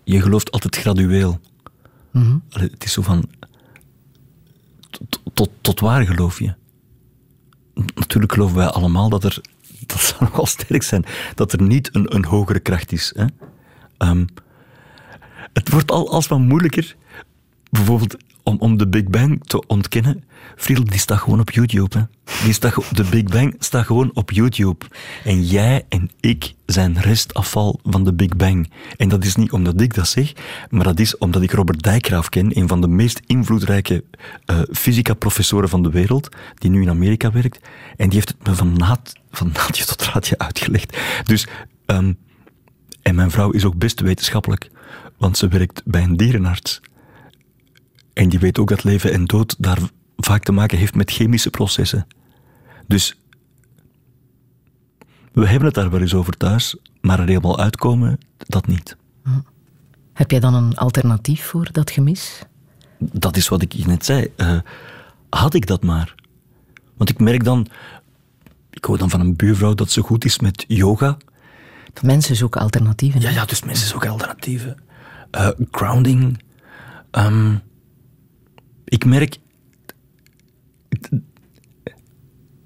je gelooft altijd gradueel. Mm het is zo van, tot, tot, tot waar geloof je? Natuurlijk geloven wij allemaal dat er, dat zou nogal sterk zijn, dat er niet een, een hogere kracht is. Hè? Um, het wordt al alsmaar moeilijker, bijvoorbeeld om, om de Big Bang te ontkennen. Friedel, die staat gewoon op YouTube. Hè. Die staat, de Big Bang staat gewoon op YouTube. En jij en ik zijn restafval van de Big Bang. En dat is niet omdat ik dat zeg, maar dat is omdat ik Robert Dijkgraaf ken, een van de meest invloedrijke uh, fysica-professoren van de wereld, die nu in Amerika werkt. En die heeft het me van, naad, van naadje tot raadje uitgelegd. Dus um, en mijn vrouw is ook best wetenschappelijk, want ze werkt bij een dierenarts. En die weet ook dat leven en dood daar vaak te maken heeft met chemische processen. Dus we hebben het daar wel eens over thuis, maar er helemaal uitkomen, dat niet. Heb jij dan een alternatief voor dat gemis? Dat is wat ik je net zei. Uh, had ik dat maar. Want ik merk dan, ik hoor dan van een buurvrouw dat ze goed is met yoga. Mensen zoeken alternatieven. Ja, ja dus mensen zoeken alternatieven. Uh, grounding. Um, ik merk.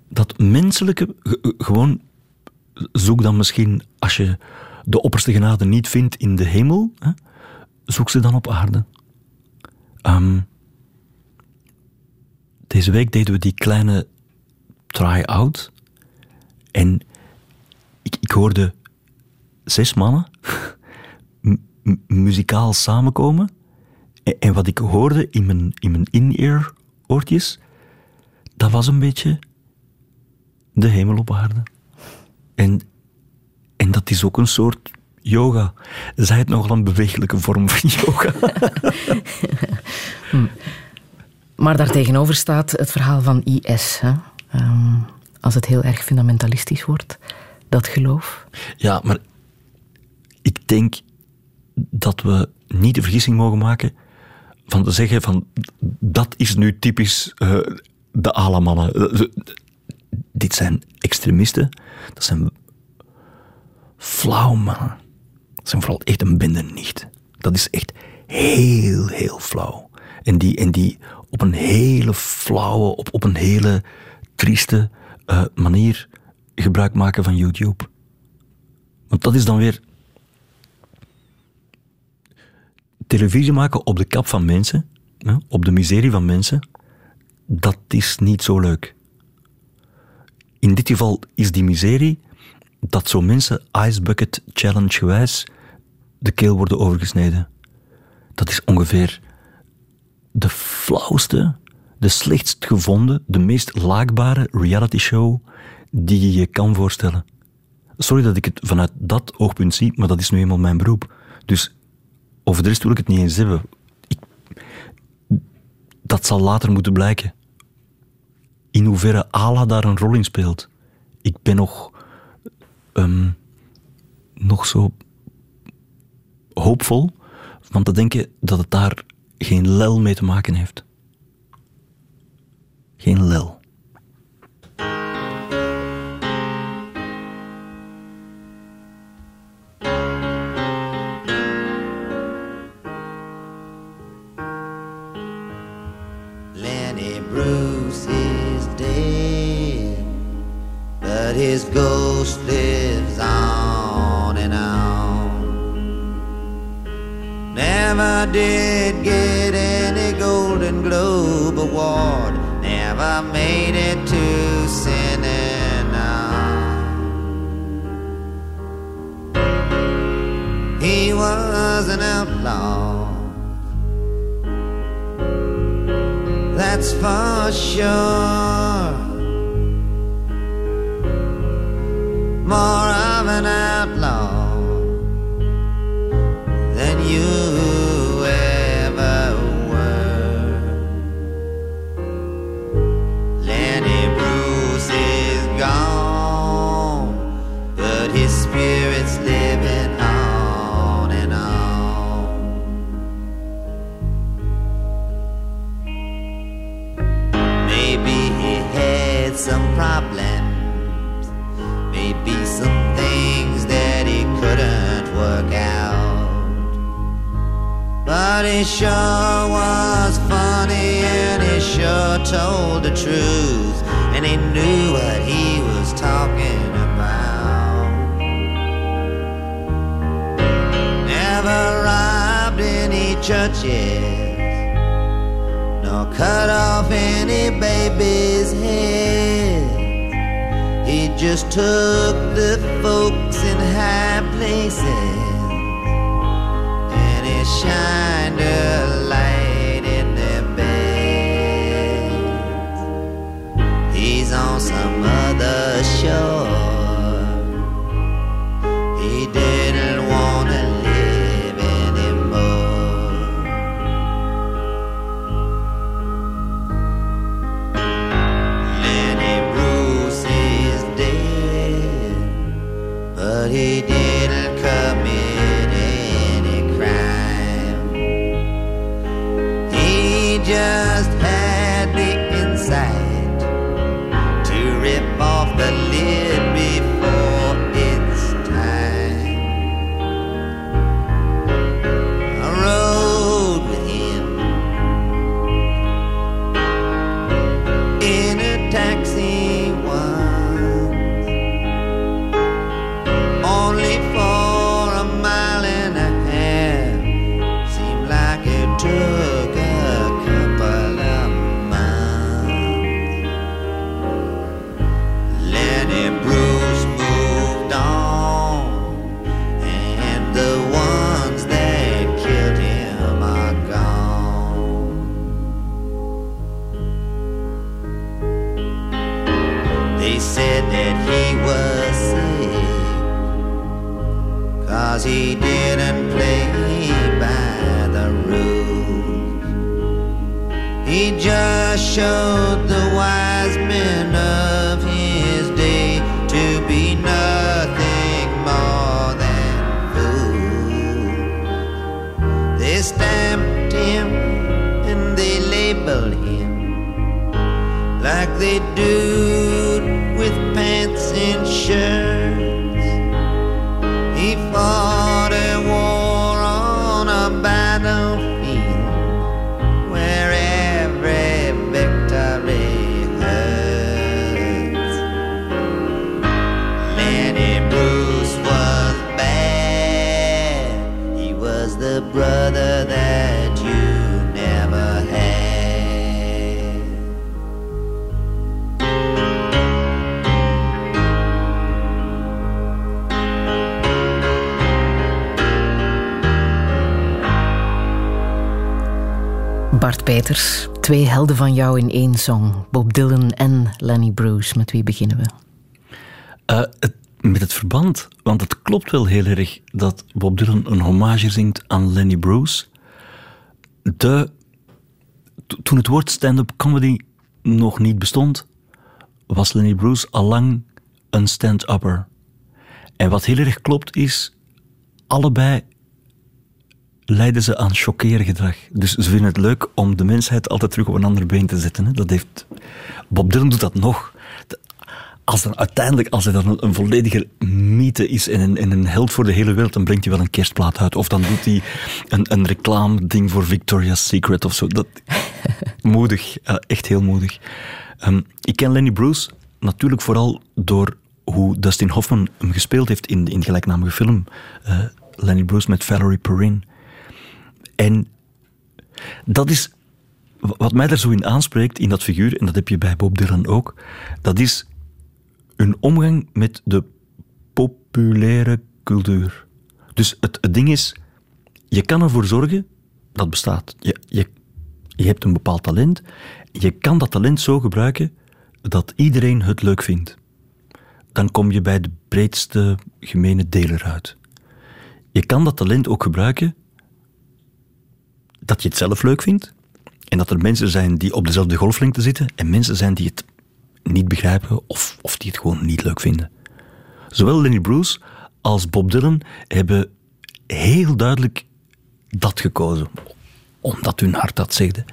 dat menselijke, ge- gewoon zoek dan misschien, als je de opperste genade niet vindt in de hemel, hè, zoek ze dan op aarde. Ehm, deze week deden we die kleine try-out. En ik, ik hoorde zes mannen muzikaal samenkomen. En, en wat ik hoorde in mijn, in mijn in-ear oortjes, dat was een beetje de hemel op aarde. En, en dat is ook een soort yoga. Zij het nogal een bewegelijke vorm van yoga. Maar daartegenover staat het verhaal van IS. Hè? Ehm, als het heel erg fundamentalistisch wordt, dat geloof. Ja, maar ik denk dat we niet de vergissing mogen maken van te zeggen van dat is nu typisch eh, de ala-mannen. Eh, eh, dit zijn extremisten, dat zijn flauw mannen. Dat zijn vooral echt een bende niet. Dat is echt heel, heel flauw. En die, en die op een hele flauwe, op, op een hele trieste manier gebruik maken van YouTube. Want dat is dan weer televisie maken op de kap van mensen, op de miserie van mensen, dat is niet zo leuk. In dit geval is die miserie dat zo mensen Ice Bucket Challenge gewijs de keel worden overgesneden. Dat is ongeveer de flauwste, de slechtst gevonden, de meest laakbare reality show die je je kan voorstellen. Sorry dat ik het vanuit dat oogpunt zie, maar dat is nu eenmaal mijn beroep. Dus over de rest wil ik het niet eens hebben. Ik, dat zal later moeten blijken. In hoeverre Allah daar een rol in speelt. Ik ben nog, ehm, nog zo hoopvol van te denken dat het daar geen lel mee te maken heeft. Geen lel. Was an outlaw. that's for sure. But he sure was funny and he sure told the truth, and he knew what he was talking about. Never robbed any churches nor cut off any baby's head. He just took the folks in high places shined a light in their beds. He's on some other shore. my Twee helden van jou in één song. Bob Dylan en Lenny Bruce. Met wie beginnen we? Eh, met het verband, want het klopt wel heel erg dat Bob Dylan een hommage zingt aan Lenny Bruce. De, to- toen het woord stand-up comedy nog niet bestond, was Lenny Bruce allang een stand-upper. En wat heel erg klopt is, allebei leiden ze aan gedrag. Dus ze vinden het leuk om de mensheid altijd terug op een ander been te zetten. Hè. Dat heeft... Bob Dylan doet dat nog. Als, dan uiteindelijk, als hij dan een, volledige mythe is en een, en een held voor de hele wereld, dan brengt hij wel een kerstplaat uit. Of dan doet hij een, een reclame-ding voor Victoria's Secret of zo. Dat, moedig, echt heel moedig. Ehm, ik ken Lenny Bruce natuurlijk vooral door hoe Dustin Hoffman hem gespeeld heeft in, in de gelijknamige film. eh, Lenny Bruce met Valerie Perrin. En dat is wat mij daar zo in aanspreekt, in dat figuur, en dat heb je bij Bob Dylan ook, dat is hun omgang met de populaire cultuur. Dus het, het ding is, je kan ervoor zorgen, dat bestaat. Je, je, je hebt een bepaald talent, je kan dat talent zo gebruiken dat iedereen het leuk vindt. Dan kom je bij de breedste gemene deler uit. Je kan dat talent ook gebruiken dat je het zelf leuk vindt. En dat er mensen zijn die op dezelfde golflengte zitten. En mensen zijn die het niet begrijpen of, of die het gewoon niet leuk vinden. Zowel Lenny Bruce als Bob Dylan hebben heel duidelijk dat gekozen. Omdat hun hart dat zegde.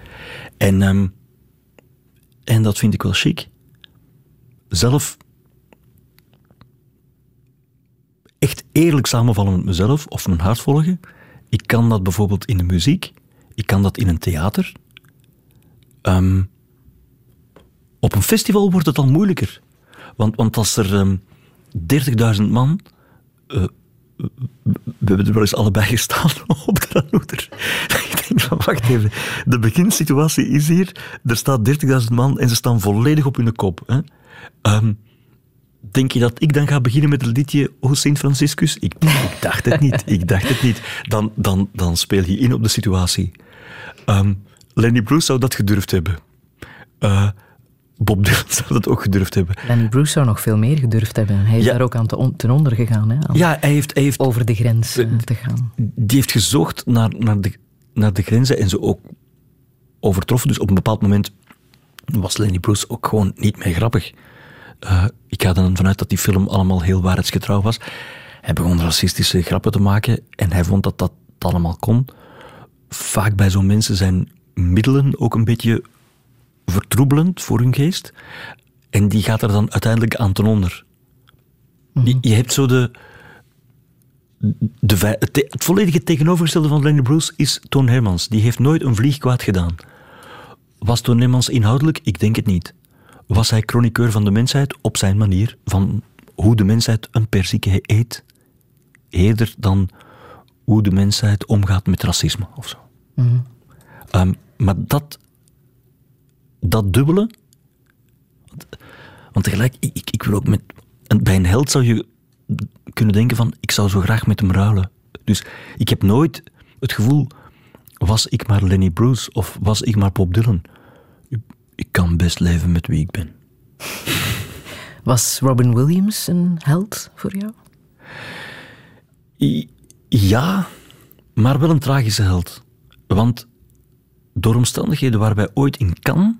En, ehm, en dat vind ik wel chic. Zelf echt eerlijk samenvallen met mezelf of mijn hart volgen. Ik kan dat bijvoorbeeld in de muziek. Ik kan dat in een theater. Ehm, op een festival wordt het al moeilijker. Want, want als er ehm 30.000 man... eh, we hebben er wel eens allebei gestaan op de Ranoeder. Ik denk van, wacht even. De beginsituatie is hier, er staat 30.000 man en ze staan volledig op hun kop. Hè. Ehm, Denk je dat ik dan ga beginnen met het liedje O Sint Franciscus? Ik, ik dacht het niet. Ik dacht het niet. Dan, dan, dan speel je in op de situatie. Ehm, Lenny Bruce zou dat gedurfd hebben. Eh, Bob Dylan zou dat ook gedurfd hebben. Lenny Bruce zou nog veel meer gedurfd hebben. Hij is Ja. daar ook aan te on- ten onder gegaan. Hè, Ja, hij heeft, hij heeft, Over de grens eh, te gaan. die heeft gezocht naar, naar, de, naar de grenzen en ze ook overtroffen. Dus op een bepaald moment was Lenny Bruce ook gewoon niet meer grappig. Eh, ik ga er dan vanuit dat die film allemaal heel waarheidsgetrouw was. Hij begon racistische grappen te maken en hij vond dat dat allemaal kon. Vaak bij zo'n mensen zijn middelen ook een beetje vertroebelend voor hun geest. En die gaat er dan uiteindelijk aan ten onder. je, je hebt zo de, de, het, te- het volledige tegenovergestelde van Lenny Bruce is Toon Hermans. Die heeft nooit een vlieg kwaad gedaan. Was Toon Hermans inhoudelijk? Ik denk het niet. Was hij chroniqueur van de mensheid op zijn manier, van hoe de mensheid een perzieke eet, eerder dan hoe de mensheid omgaat met racisme of zo. Ehm, maar dat, dat dubbele, want, want tegelijk, ik, ik- wil ook met, bij een held zou je kunnen denken van, ik zou zo graag met hem ruilen. Dus ik heb nooit het gevoel, was ik maar Lenny Bruce of was ik maar Bob Dylan? Ik, ik kan best leven met wie ik ben. Was Robin Williams een held voor jou? I- Ja, maar wel een tragische held. Want door omstandigheden waren wij ooit in Cannes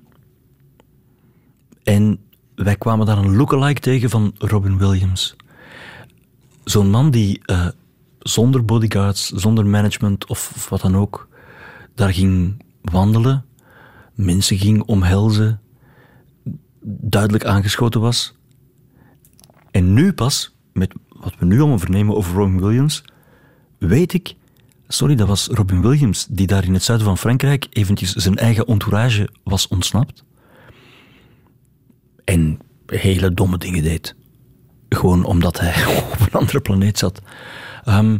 en wij kwamen daar een lookalike tegen van Robin Williams. Zo'n man die eh, zonder bodyguards, zonder management of, of wat dan ook, daar ging wandelen, mensen ging omhelzen, duidelijk aangeschoten was. En nu pas, met wat we nu allemaal vernemen over Robin Williams, weet ik, sorry, dat was Robin Williams die daar in het zuiden van Frankrijk eventjes zijn eigen entourage was ontsnapt. En hele domme dingen deed. Gewoon omdat hij op een andere planeet zat. Ehm,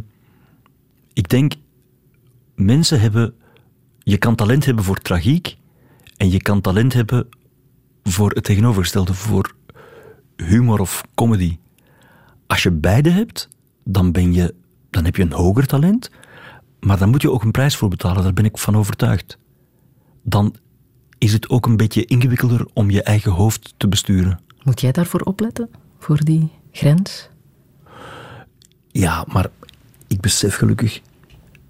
ik denk, mensen hebben. Je kan talent hebben voor tragiek en je kan talent hebben voor het tegenovergestelde, voor humor of comedy. Als je beide hebt, dan, ben je, dan heb je een hoger talent, maar dan moet je ook een prijs voor betalen, daar ben ik van overtuigd. Dan is het ook een beetje ingewikkelder om je eigen hoofd te besturen. Moet jij daarvoor opletten? Voor die grens? Ja, maar ik besef gelukkig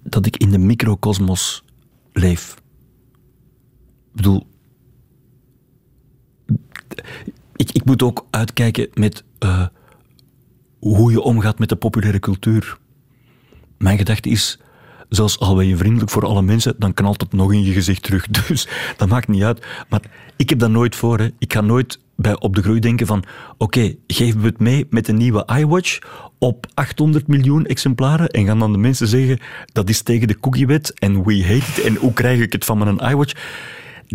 dat ik in de microcosmos leef. Ik bedoel, ik, ik moet ook uitkijken met uh, hoe je omgaat met de populaire cultuur. Mijn gedachte is, zelfs al ben je vriendelijk voor alle mensen, dan kan altijd nog in je gezicht terug. Dus dat maakt niet uit. Maar ik heb dat nooit voor. Hè. Ik ga nooit bij op de groei denken van oké, okay, geven we het mee met een nieuwe iWatch op 800 miljoen exemplaren en gaan dan de mensen zeggen dat is tegen de cookiewet en we hate it en hoe krijg ik het van mijn iWatch?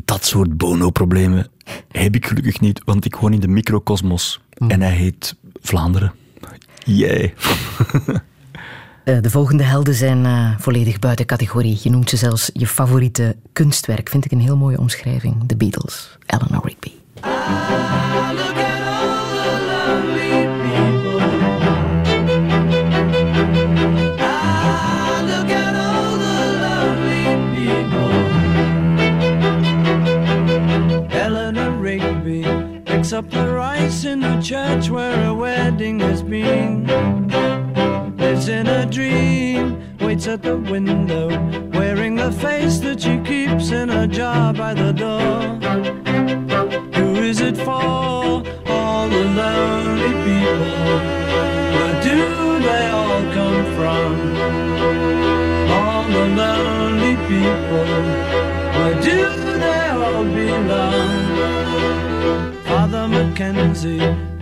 Dat soort bono-problemen heb ik gelukkig niet, want ik woon in de microcosmos mm. en hij heet Vlaanderen. Jee. Uh, de volgende helden zijn uh, volledig buiten categorie. Je noemt ze zelfs je favoriete kunstwerk. Vind ik een heel mooie omschrijving. The Beatles, Eleanor Rigby. up the rice in the church where a wedding has been. Lives in a dream, waits at the window, wearing the face that she keeps in a jar by the door Who is it for all the lonely people? Where do they all come from? All the lonely people, where do they all belong? Father Mackenzie,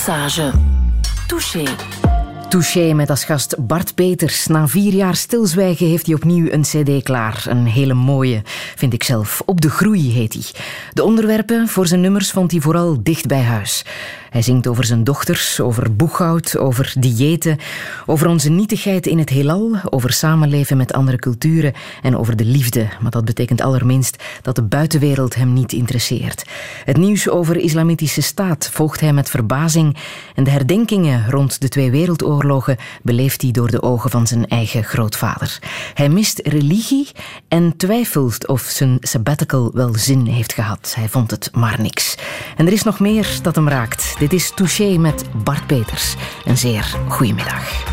Lesage. Touché. Touché met als gast Bart Peters. Na vier jaar stilzwijgen heeft hij opnieuw een cd klaar. Een hele mooie, vind ik zelf. Op de groei heet hij. De onderwerpen voor zijn nummers vond hij vooral dicht bij huis. Hij zingt over zijn dochters, over boeghoud, over diëten, over onze nietigheid in het heelal, over samenleven met andere culturen en over de liefde. Maar dat betekent allerminst dat de buitenwereld hem niet interesseert. Het nieuws over islamitische staat volgt hij met verbazing en de herdenkingen rond de twee wereldoorlogen beleeft hij door de ogen van zijn eigen grootvader. Hij mist religie en twijfelt of zijn sabbatical wel zin heeft gehad. Hij vond het maar niks. En er is nog meer dat hem raakt. Dit is Touché met Bart Peters. Een zeer goedemiddag.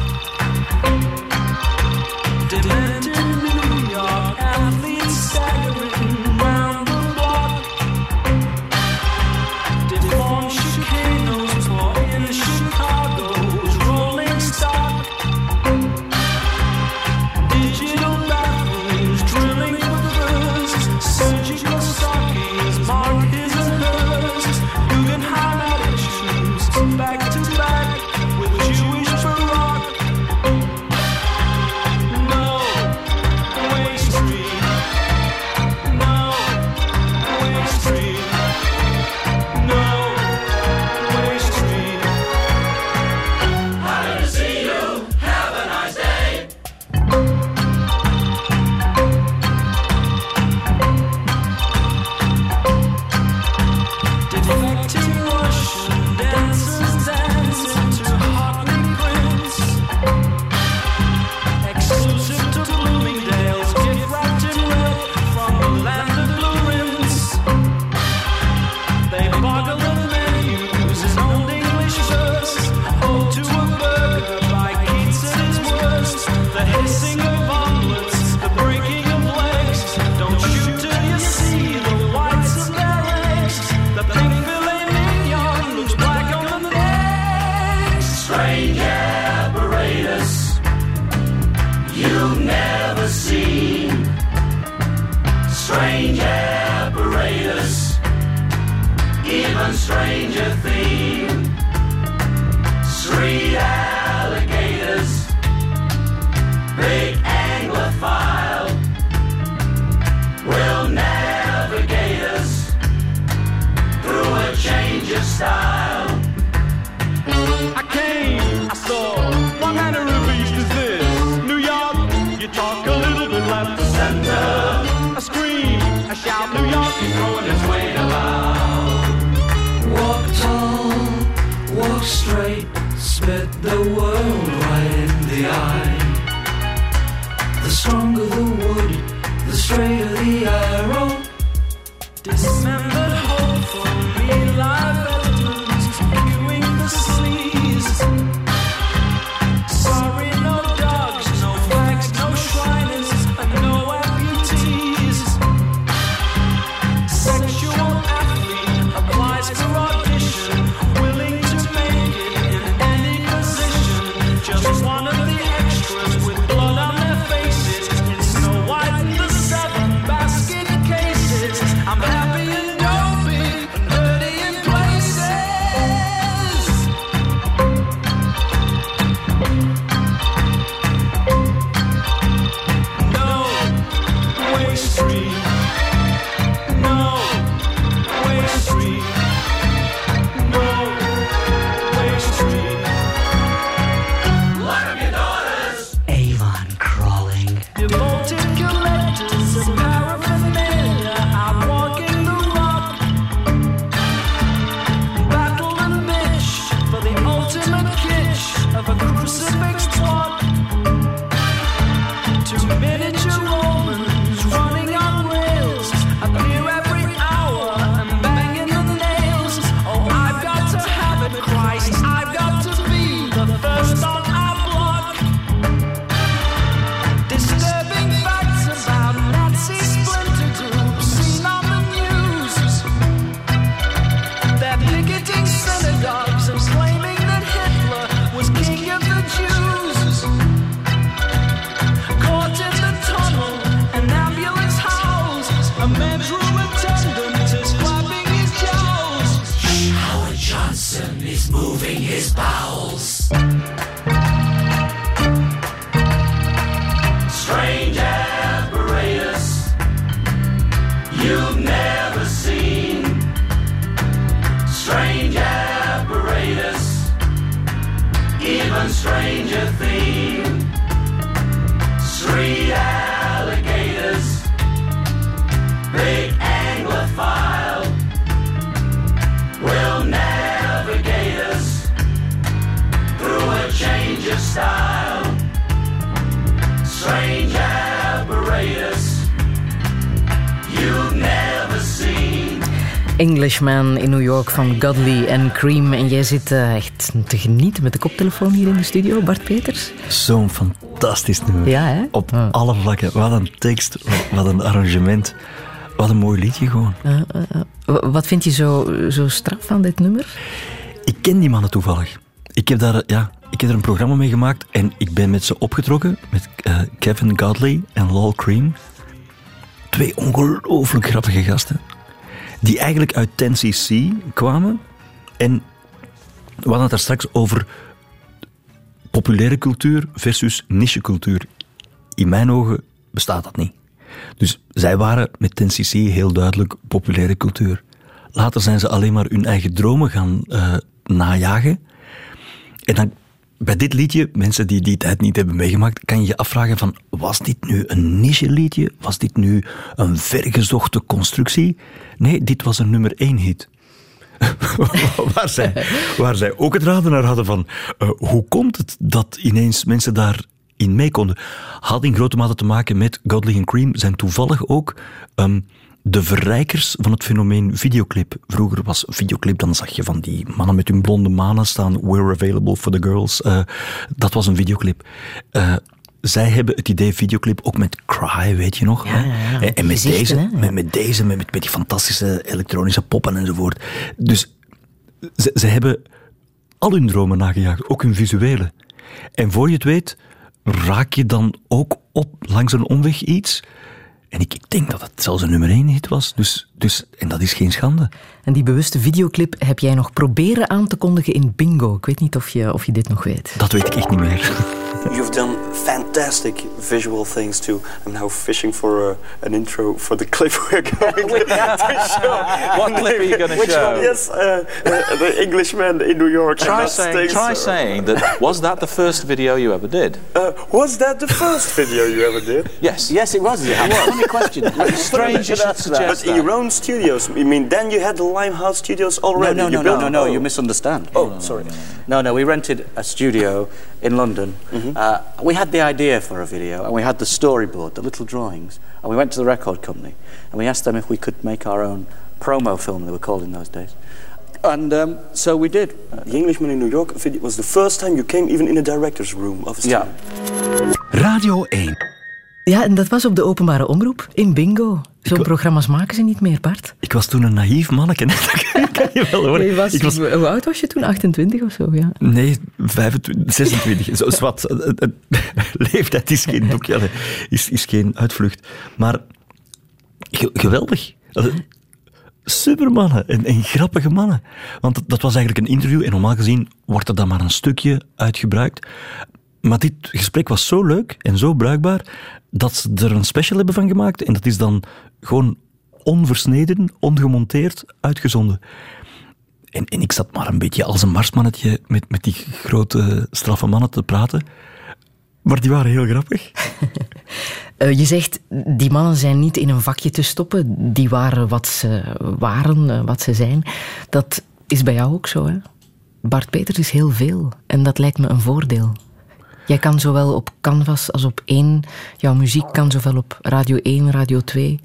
Englishman in New York van Godley en Cream. En jij zit eh, echt te genieten met de koptelefoon hier in de studio, Bart Peters. Zo'n fantastisch nummer. Ja, hè? Op alle vlakken. Wat een tekst, wat, een arrangement. Wat een mooi liedje gewoon. Eh, eh, Wat vind je zo, zo straf aan dit nummer? Ik ken die mannen toevallig. Ik heb daar, ja, ik heb er een programma mee gemaakt en ik ben met ze opgetrokken. Met Kevin Godley en Lol Cream. Twee ongelooflijk grappige gasten. Die eigenlijk uit 10cc kwamen. En we hadden het daar straks over populaire cultuur versus nichecultuur. In mijn ogen bestaat dat niet. Dus zij waren met 10cc heel duidelijk populaire cultuur. Later zijn ze alleen maar hun eigen dromen gaan eh, najagen. En dan, bij dit liedje, mensen die die tijd niet hebben meegemaakt, kan je je afvragen van, was dit nu een niche liedje? Was dit nu een vergezochte constructie? Nee, dit was een nummer één hit. waar, zij, waar zij ook het raden naar hadden van, eh, hoe komt het dat ineens mensen daarin mee konden? Had in grote mate te maken met Godley en Cream, zijn toevallig ook ehm, de verrijkers van het fenomeen videoclip. Vroeger was videoclip, dan zag je van die mannen met hun blonde manen staan, we're available for the girls. Eh, dat was een videoclip. Eh, zij hebben het idee videoclip ook met Cry, weet je nog? hè? ja, ja. En, met, deze, hè? Ja. met, met deze, met, met die fantastische elektronische poppen enzovoort. Dus ze, ze hebben al hun dromen nagejaagd, ook hun visuele. En voor je het weet, raak je dan ook op langs een omweg iets. En ik, ik denk dat het zelfs een nummer één hit was. Dus, dus, en dat is geen schande. En die bewuste videoclip heb jij nog proberen aan te kondigen in Bingo. Ik weet niet of je, of je dit nog weet. Dat weet ik echt niet meer. You've done fantastic visual things too. I'm now fishing for uh, an intro for the clip we're going to show. What clip are you gonna show? Which show? One? Yes, uh, uh, the Englishman in New York. Try saying, stinks. try saying that. Was that the first video you ever did? Uh, was that the first video you ever did? Yes. Yes, it was. Yeah. Funny question. Strange you should suggest But in your own studios, I mean, then you had the Limehouse studios already. No, no, You no, no, no, no, Oh. you misunderstand. Oh, sorry. No, no, we rented a studio in London. Uh, we had the idea for a video, and we had the storyboard, the little drawings, and we went to the record company, and we asked them if we could make our own promo film, they were called in those days. And um, so we did. The Englishman in New York video was the first time you came even in a director's room of a studio. Radio 1. Ja, en dat was op de openbare omroep in Bingo. Zo'n programma's maken ze niet meer, Bart. Ik was toen een naïef manneke. Dat kan je wel horen. Was, Ik was, Hoe oud was je toen? 28 of zo, ja. Nee, 25, 26. Zo Leeftijd is geen doekje, is, is geen uitvlucht. Maar ge- geweldig. Supermannen en, en grappige mannen. Want dat, dat was eigenlijk een interview en normaal gezien wordt er dan maar een stukje uitgebruikt. Maar dit gesprek was zo leuk en zo bruikbaar dat ze er een special hebben van gemaakt. En dat is dan gewoon onversneden, ongemonteerd uitgezonden. En, en ik zat maar een beetje als een marsmannetje met, met die grote, straffe mannen te praten. Maar die waren heel grappig. Eh, je zegt, die mannen zijn niet in een vakje te stoppen. Die waren wat ze waren, eh, wat ze zijn. Dat is bij jou ook zo, hè? Bart Peters is heel veel. En dat lijkt me een voordeel. Jij kan zowel op Canvas als op één. Jouw muziek kan zowel op Radio 1, Radio 2.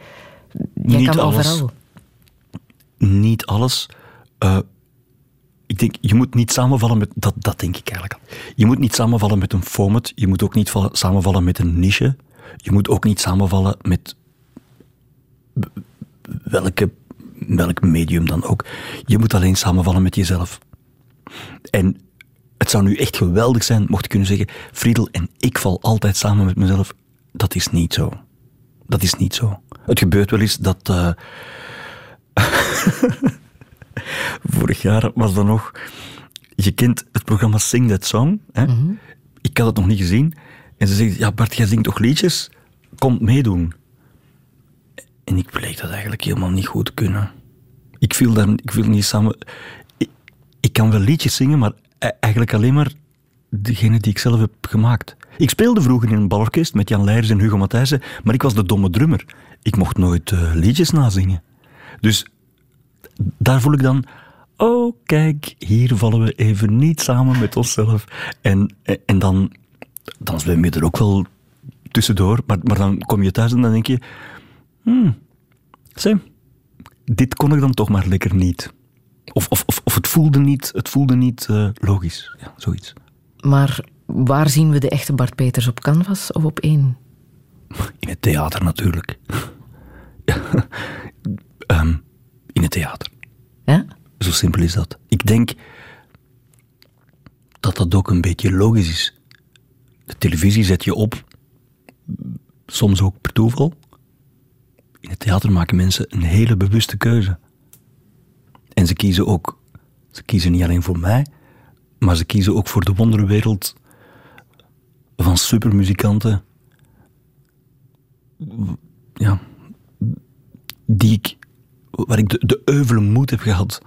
Jij Niet kan alles. overal. Niet alles. Eh, ik denk, je moet niet samenvallen met... Dat, dat denk ik eigenlijk al. Je moet niet samenvallen met een format. Je moet ook niet vallen- samenvallen met een niche. Je moet ook niet samenvallen met welke, welk medium dan ook. Je moet alleen samenvallen met jezelf. En het zou nu echt geweldig zijn mocht je kunnen zeggen, Friedel en ik val altijd samen met mezelf. Dat is niet zo. Dat is niet zo. Het gebeurt wel eens dat... eh, Vorig jaar was er nog... Je kent het programma Sing That Song. Hè? Ik had het nog niet gezien. En ze zegt, ja Bart, jij zingt toch liedjes? Kom meedoen. En ik bleek dat eigenlijk helemaal niet goed te kunnen. Ik viel, daar, ik viel niet samen... Ik, ik kan wel liedjes zingen, maar eigenlijk alleen maar degene die ik zelf heb gemaakt. Ik speelde vroeger in een balorkest met Jan Leijers en Hugo Matthijssen, maar ik was de domme drummer. Ik mocht nooit eh, liedjes nazingen. Dus daar voel ik dan, oh kijk, hier vallen we even niet samen met onszelf. En, en dan, dan zwem je er ook wel tussendoor, maar, maar dan kom je thuis en dan denk je, hmm, Sam, dit kon ik dan toch maar lekker niet. Of, of, of, of het voelde niet, het voelde niet eh, logisch. Ja, zoiets. Maar waar zien we de echte Bart Peters? Op canvas of op één? In het theater natuurlijk. Ehm, in het theater. Ja? Zo simpel is dat. Ik denk dat dat ook een beetje logisch is. De televisie zet je op, soms ook per toeval. In het theater maken mensen een hele bewuste keuze. En ze kiezen ook, ze kiezen niet alleen voor mij, maar ze kiezen ook voor de wonderwereld van supermuzikanten. Ja, die ik, waar ik de, de euvele moed heb gehad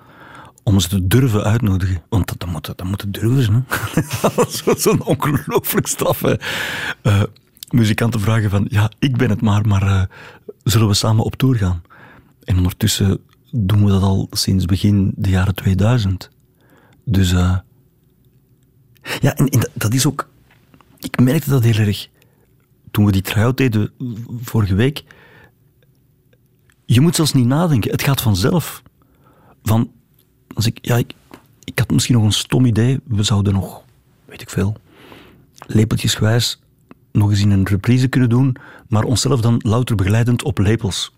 om ze te durven uitnodigen. Want dat, dat, moet, dat moet durven. Zo- Zo'n ongelooflijk straffe eh, muzikanten vragen van, ja, ik ben het maar, maar eh, zullen we samen op tour gaan? En ondertussen doen we dat al sinds begin de jaren 2000. Dus, eh, ja, en, dat is ook, ik merkte dat heel erg toen we die try-out deden vorige week. Je moet zelfs niet nadenken, het gaat vanzelf. Van, als ik, ja, ik, ik had misschien nog een stom idee. We zouden nog, weet ik veel, lepeltjesgewijs nog eens in een reprise kunnen doen, maar onszelf dan louter begeleidend op lepels.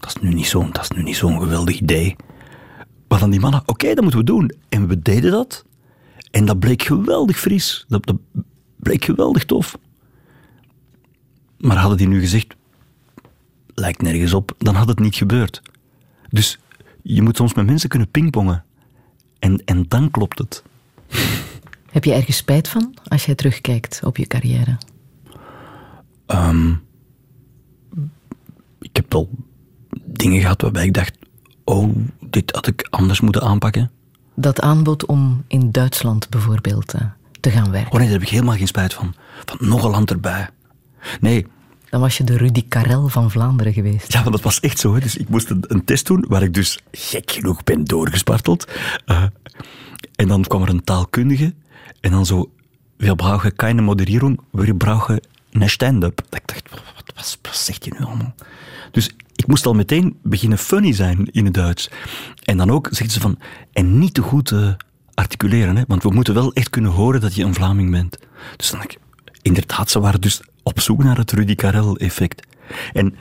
Dat is nu niet zo'n, dat is nu niet zo'n geweldig idee. Maar dan die mannen, oké, dat moeten we doen. En we deden dat. En dat bleek geweldig fris. Dat, dat bleek geweldig tof. Maar hadden die nu gezegd, lijkt nergens op, dan had het niet gebeurd. Dus je moet soms met mensen kunnen pingpongen. En, en dan klopt het. Heb je ergens spijt van als jij terugkijkt op je carrière? Ehm, ik heb wel dingen gehad waarbij ik dacht, oh, dit had ik anders moeten aanpakken. Dat aanbod om in Duitsland bijvoorbeeld eh, te gaan werken. Oh nee, daar heb ik helemaal geen spijt van. Van nog een land erbij. Nee, Dan was je de Rudy Karel van Vlaanderen geweest. Ja, want dat was echt zo. Hè. Dus ik moest een, een test doen waar ik dus gek genoeg ben doorgesparteld. Eh, en dan kwam er een taalkundige en dan zo, we brauchen keine Moderierung, we brauchen een stand-up. Dat Ik dacht, wat, wat, zegt je nu allemaal? Dus moest al meteen beginnen funny zijn in het Duits. En dan ook zegt ze van, en niet te goed eh, articuleren, hè, want we moeten wel echt kunnen horen dat je een Vlaming bent. Dus dan ik, inderdaad, ze waren dus op zoek naar het Rudy Karel-effect. En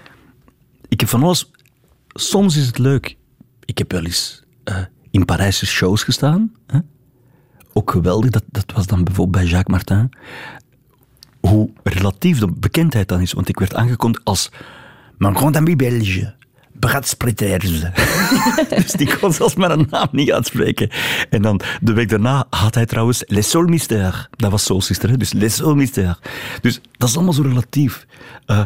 ik heb van alles. Soms is het leuk. Ik heb wel eens eh, in Parijse shows gestaan. Hè? Ook geweldig. Dat, dat was dan bijvoorbeeld bij Jacques Martin. Hoe relatief de bekendheid dan is. Want ik werd aangekondigd als Mijn grand ami Belge. Brad Splitters. dus die kon zelfs mijn naam niet uitspreken. En dan de week daarna had hij trouwens Les Soul Mystère. Dat was Soul dus Les Mystère. Dus dat is allemaal zo relatief. Eh,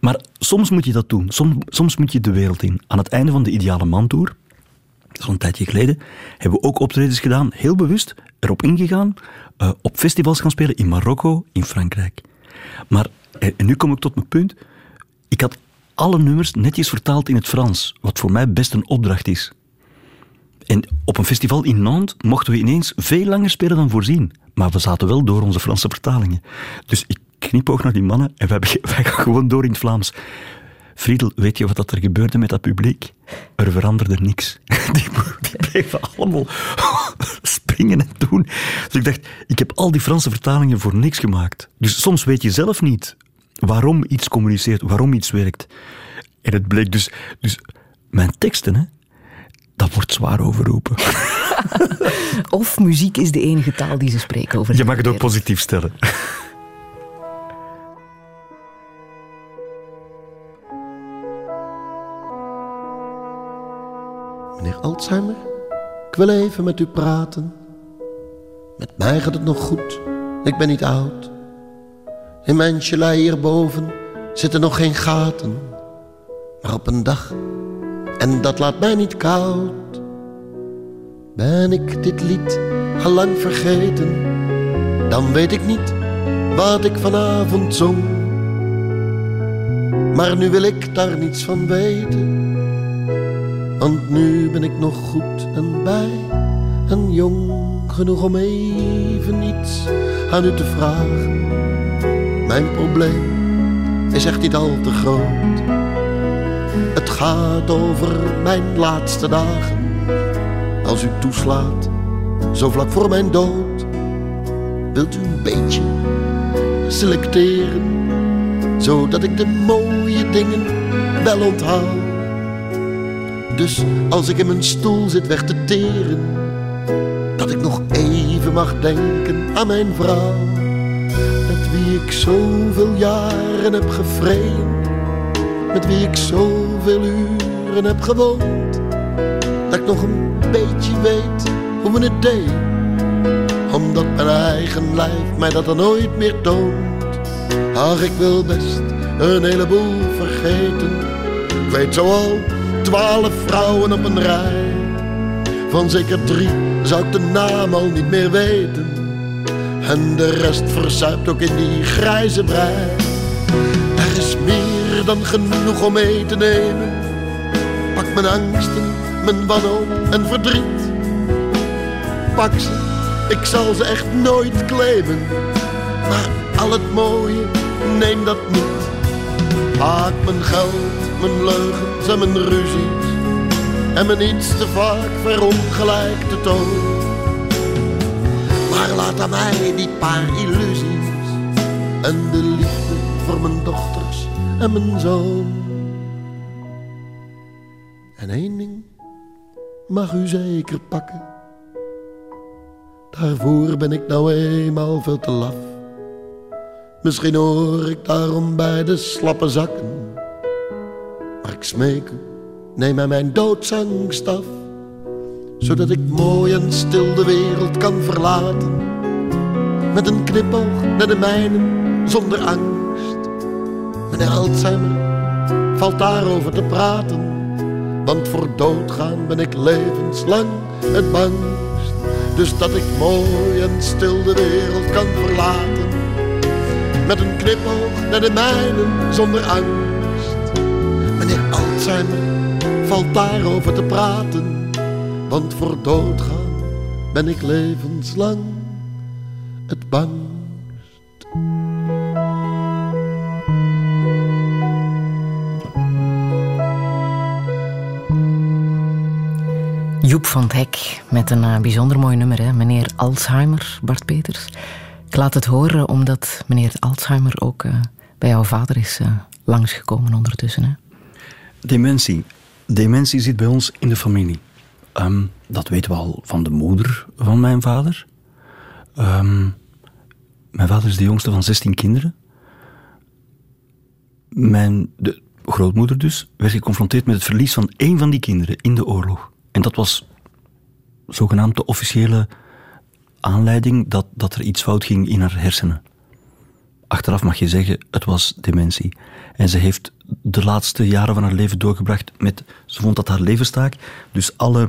maar soms moet je dat doen. Soms, soms moet je de wereld in. Aan het einde van de Ideale Man Tour, dat is al een tijdje geleden, hebben we ook optredens gedaan, heel bewust, erop ingegaan, eh, op festivals gaan spelen in Marokko, in Frankrijk. Maar, en, en nu kom ik tot mijn punt, ik had alle nummers netjes vertaald in het Frans, wat voor mij best een opdracht is. En op een festival in Nantes mochten we ineens veel langer spelen dan voorzien. Maar we zaten wel door onze Franse vertalingen. Dus ik knipoog naar die mannen en wij, gaan gewoon door in het Vlaams. Friedel, weet je wat dat er gebeurde met dat publiek? Er veranderde niks. Die, die bleven allemaal springen en doen. Dus ik dacht, ik heb al die Franse vertalingen voor niks gemaakt. Dus soms weet je zelf niet waarom iets communiceert, waarom iets werkt. En het bleek dus... dus mijn teksten, hè, dat wordt zwaar overroepen. Of muziek is de enige taal die ze spreken over Je mag het ook wereld. positief stellen. Meneer Alzheimer, ik wil even met u praten. Met mij gaat het nog goed, ik ben niet oud. In mijn gelei hierboven zitten nog geen gaten. Maar op een dag, en dat laat mij niet koud, ben ik dit lied al lang vergeten. Dan weet ik niet wat ik vanavond zong. Maar nu wil ik daar niets van weten. Want nu ben ik nog goed en bij en jong genoeg om even iets aan u te vragen. Mijn probleem is echt niet al te groot. Het gaat over mijn laatste dagen. Als u toeslaat, zo vlak voor mijn dood, wilt u een beetje selecteren, zodat ik de mooie dingen wel onthaal. Dus als ik in mijn stoel zit weg te teren, dat ik nog even mag denken aan mijn vrouw, wie ik zoveel jaren heb gevreden, met wie ik zoveel uren heb gewoond, dat ik nog een beetje weet hoe men het deed, omdat mijn eigen lijf mij dat dan nooit meer toont. Ach, ik wil best een heleboel vergeten, ik weet zo al twaalf vrouwen op een rij. Van zeker drie zou ik de naam al niet meer weten. En de rest verzuipt ook in die grijze brei. Er is meer dan genoeg om mee te nemen. Pak mijn angsten, mijn wanhoop en verdriet. Pak ze, ik zal ze echt nooit claimen. Maar al het mooie, neem dat niet. Pak mijn geld, mijn leugens en mijn ruzies. En mijn iets te vaak verongelijkte toon. Maar laat aan mij die paar illusies. En de liefde voor mijn dochters en mijn zoon. En één ding mag u zeker pakken. Daarvoor ben ik nou eenmaal veel te laf. Misschien hoor ik daarom bij de slappe zakken. Maar ik smeek u, neem mij mijn doodsangst af. Zodat ik mooi en stil de wereld kan verlaten. Met een knipoog naar de mijnen, zonder angst. Meneer Alzheimer, valt daarover te praten. Want voor doodgaan ben ik levenslang het bangst. Dus dat ik mooi en stil de wereld kan verlaten met een knipoog naar de mijnen zonder angst. Meneer Alzheimer valt daarover te praten, want voor doodgaan ben ik levenslang het bangst. Joep van het Hek met een uh, bijzonder mooi nummer, hè? meneer Alzheimer, Bart Peters. Ik laat het horen omdat meneer Alzheimer ook uh, bij jouw vader is uh, langsgekomen ondertussen. Hè? Dementie. Dementie zit bij ons in de familie. Um, dat weten we al van de moeder van mijn vader. Um, mijn vader is de jongste van 16 kinderen. Mijn de grootmoeder dus werd geconfronteerd met het verlies van één van die kinderen in de oorlog. En dat was zogenaamd de officiële aanleiding dat, dat er iets fout ging in haar hersenen. Achteraf mag je zeggen, het was dementie. En ze heeft de laatste jaren van haar leven doorgebracht met... Ze vond dat haar levenstaak. Dus alle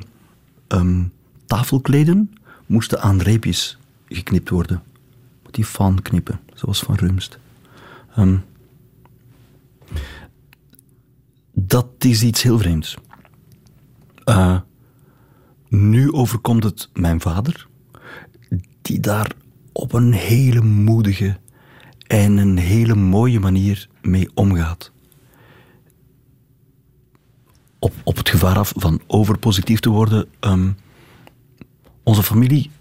um, tafelkleden moesten aan reepjes geknipt worden. Die van knippen, zoals van Rumst. Um, dat is iets heel vreemds. Uh, nu overkomt het mijn vader, die daar op een hele moedige en een hele mooie manier mee omgaat. Op, op het gevaar af van overpositief te worden. Um, onze familie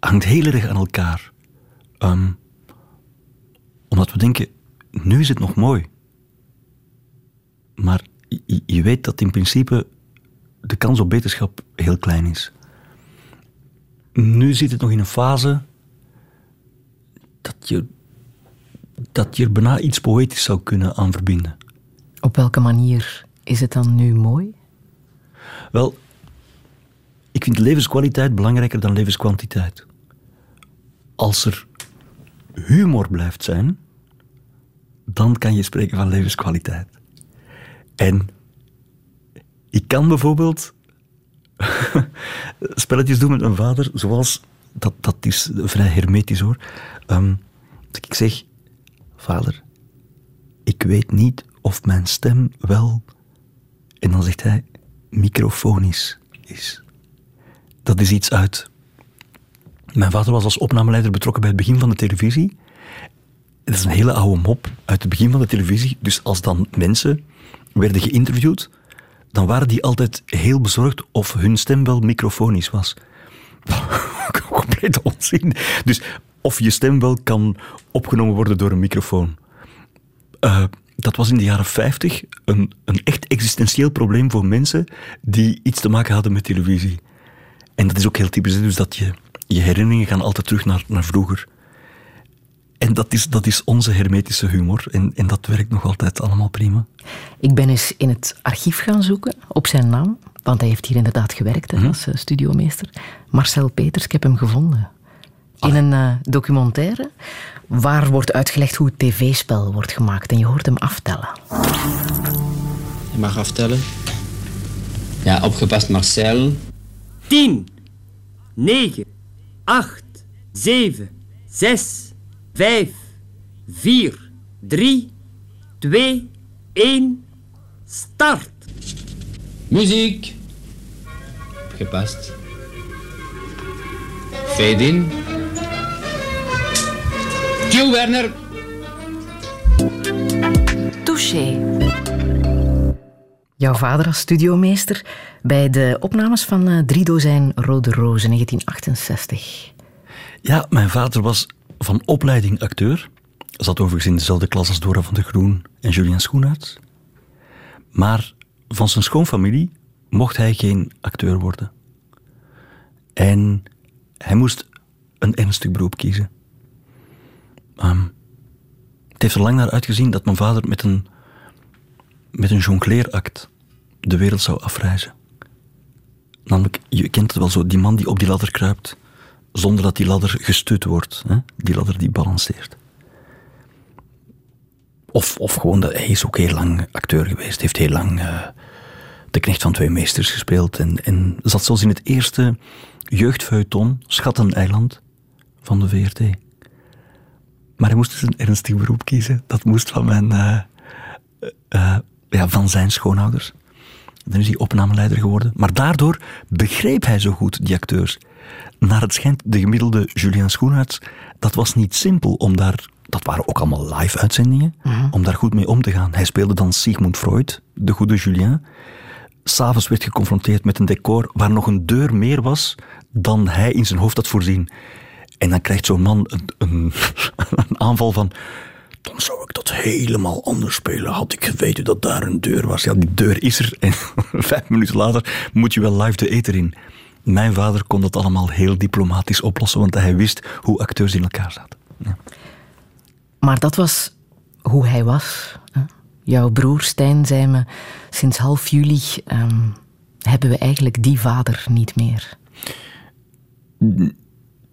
hangt heel erg aan elkaar. Um, omdat we denken, nu is het nog mooi. Maar je, je weet dat in principe de kans op beterschap heel klein is. Nu zit het nog in een fase dat je, dat je er bijna iets poëtisch zou kunnen aan verbinden. Op welke manier is het dan nu mooi? Wel, ik vind levenskwaliteit belangrijker dan levenskwantiteit. Als er humor blijft zijn, dan kan je spreken van levenskwaliteit. En ik kan bijvoorbeeld spelletjes doen met mijn vader, zoals, dat, dat is vrij hermetisch hoor. Um, dat ik zeg, vader, ik weet niet of mijn stem wel, en dan zegt hij, microfonisch is. Dat is iets uit. Mijn vader was als opnameleider betrokken bij het begin van de televisie. Het is een hele oude mop uit het begin van de televisie. Dus als dan mensen werden geïnterviewd, dan waren die altijd heel bezorgd of hun stem wel microfonisch was. Compleet onzin. Dus of je stem wel kan opgenomen worden door een microfoon. Eh, dat was in de jaren 50 een, een echt existentieel probleem voor mensen die iets te maken hadden met televisie. En dat is ook heel typisch, dus dat je, je herinneringen gaan altijd terug naar, naar vroeger. En dat is, dat is onze hermetische humor. En, en dat werkt nog altijd allemaal prima. Ik ben eens in het archief gaan zoeken op zijn naam, want hij heeft hier inderdaad gewerkt hè, als eh, studiomeester. Marcel Peters, ik heb hem gevonden. In een eh, documentaire waar wordt uitgelegd hoe het tv-spel wordt gemaakt. En je hoort hem aftellen. Je mag aftellen. Ja, opgepast Marcel. 10, 9, 8, 7, 6, 5, 4, 3, 2, 1, start. Muziek. Gepast. Fade in. Cue Werner. Touché. Jouw vader als studiomeester bij de opnames van eh, Drie Dozijn Rode Rozen 1968. Ja, mijn vader was van opleiding acteur. Zat overigens in dezelfde klas als Dora van der Groen en Julian Schoenaerts. Maar van zijn schoonfamilie mocht hij geen acteur worden. En hij moest een ernstig beroep kiezen. Ehm, het heeft er lang naar uitgezien dat mijn vader met een, met een jongleeract de wereld zou afreizen. Namelijk, je kent het wel zo, die man die op die ladder kruipt zonder dat die ladder gestut wordt. Hè? Die ladder die balanceert. Of, of gewoon, dat, hij is ook heel lang acteur geweest. Heeft heel lang eh, de knecht van twee meesters gespeeld. En, en zat zelfs in het eerste jeugdfeuilleton, Schatteneiland, van de VRT. Maar hij moest dus een ernstig beroep kiezen. Dat moest van, mijn, eh, eh, ja, van zijn schoonouders. Dan is hij opnameleider geworden. Maar daardoor begreep hij zo goed die acteurs. Naar het schijnt, de gemiddelde Julian Schoenaerts, dat was niet simpel om daar... Dat waren ook allemaal live-uitzendingen, om daar goed mee om te gaan. Hij speelde dan Sigmund Freud, de goede Julien. S'avonds werd geconfronteerd met een decor waar nog een deur meer was dan hij in zijn hoofd had voorzien. En dan krijgt zo'n man een, een, een aanval van... Dan zou ik dat helemaal anders spelen. Had ik geweten dat daar een deur was. Ja, die deur is er. En vijf minuten later moet je wel live de eter in. Mijn vader kon dat allemaal heel diplomatisch oplossen, want hij wist hoe acteurs in elkaar zaten. Ja. Maar dat was hoe hij was. Jouw broer Stijn zei me, sinds half juli ehm, hebben we eigenlijk die vader niet meer.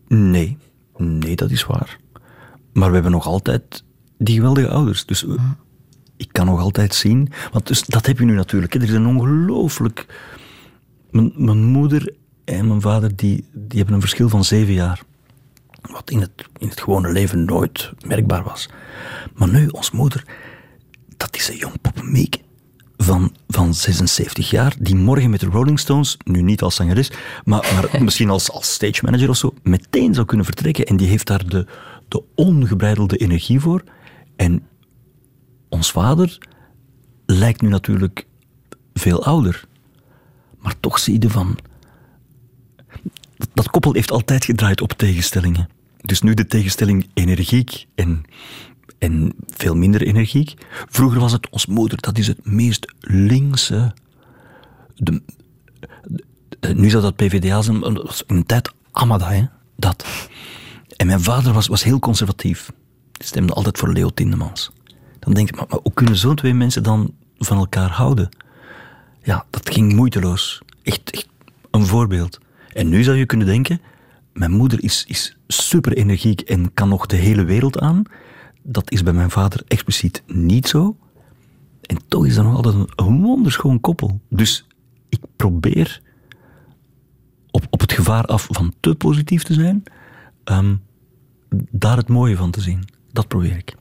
Nee, nee, dat is waar. Maar we hebben nog altijd die geweldige ouders. Dus we- ik kan nog altijd zien. Want dus, dat heb je nu natuurlijk. hè. Er is een ongelooflijk. Mijn, mijn moeder en mijn vader die, die hebben een verschil van zeven jaar. Wat in het, in het gewone leven nooit merkbaar was. Maar nu, ons moeder, dat is een jong poppenmeek van, van 76 jaar, die morgen met de Rolling Stones, nu niet als zangeres, maar, maar misschien als, als stage manager of zo, meteen zou kunnen vertrekken. En die heeft daar de, de ongebreidelde energie voor. En ons vader lijkt nu natuurlijk veel ouder. Maar toch zie je van... Dat, dat koppel heeft altijd gedraaid op tegenstellingen. Dus nu de tegenstelling energiek en, en veel minder energiek. Vroeger was het ons moeder, dat is het meest linkse... Nu zou dat PvdA zijn, was een tijd Amada, hè? dat. En mijn vader was, was heel conservatief. Die stemde altijd voor Leo Tindemans. Dan denk ik, maar, maar hoe kunnen zo'n twee mensen dan van elkaar houden? Ja, dat ging moeiteloos. Echt, echt een voorbeeld. En nu zou je kunnen denken, mijn moeder is, is super energiek en kan nog de hele wereld aan. Dat is bij mijn vader expliciet niet zo. En toch is dat nog altijd een, een wonderschoon koppel. Dus ik probeer op, op het gevaar af van te positief te zijn, ehm, daar het mooie van te zien. Dat probeer ik.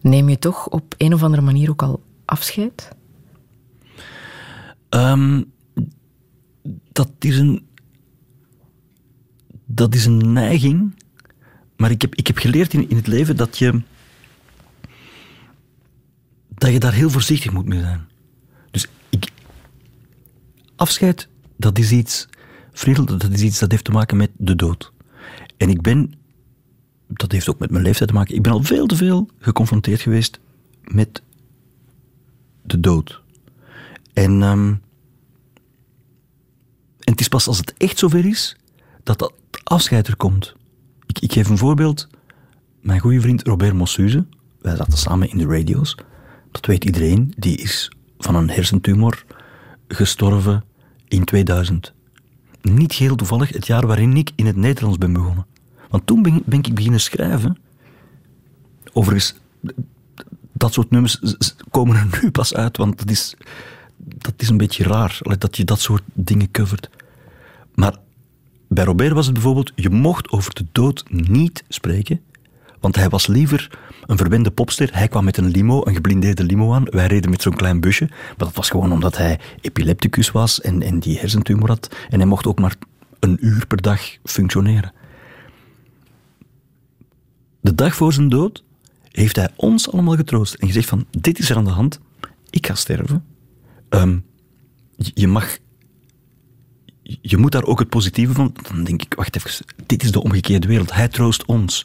Neem je toch op een of andere manier ook al afscheid? Ehm, dat is een. Dat is een neiging. Maar ik heb, ik heb geleerd in, in het leven dat je. dat je daar heel voorzichtig moet mee zijn. Dus ik, afscheid, dat is iets, Friedel, dat is iets dat heeft te maken met de dood. En ik ben, dat heeft ook met mijn leeftijd te maken, ik ben al veel te veel geconfronteerd geweest met de dood. En, ehm, en het is pas als het echt zover is, dat dat afscheid er komt. Ik, geef een voorbeeld. Mijn goede vriend Robert Mossuze, wij zaten samen in de radio's. Dat weet iedereen, die is van een hersentumor gestorven in 2000. Niet geheel toevallig het jaar waarin ik in het Nederlands ben begonnen. Want toen ben, ik beginnen schrijven. Overigens, dat soort nummers komen er nu pas uit, want dat is, dat is een beetje raar, dat je dat soort dingen covert. Maar bij Robert was het bijvoorbeeld, je mocht over de dood niet spreken, want hij was liever een verwende popster. Hij kwam met een limo, een geblindeerde limo aan. Wij reden met zo'n klein busje. Maar dat was gewoon omdat hij epilepticus was en, en die hersentumor had. En hij mocht ook maar een uur per dag functioneren. De dag voor zijn dood heeft hij ons allemaal getroost en gezegd van, dit is er aan de hand, ik ga sterven. Ehm, je- je mag... Je moet daar ook het positieve van... Dan denk ik, wacht even, dit is de omgekeerde wereld. Hij troost ons.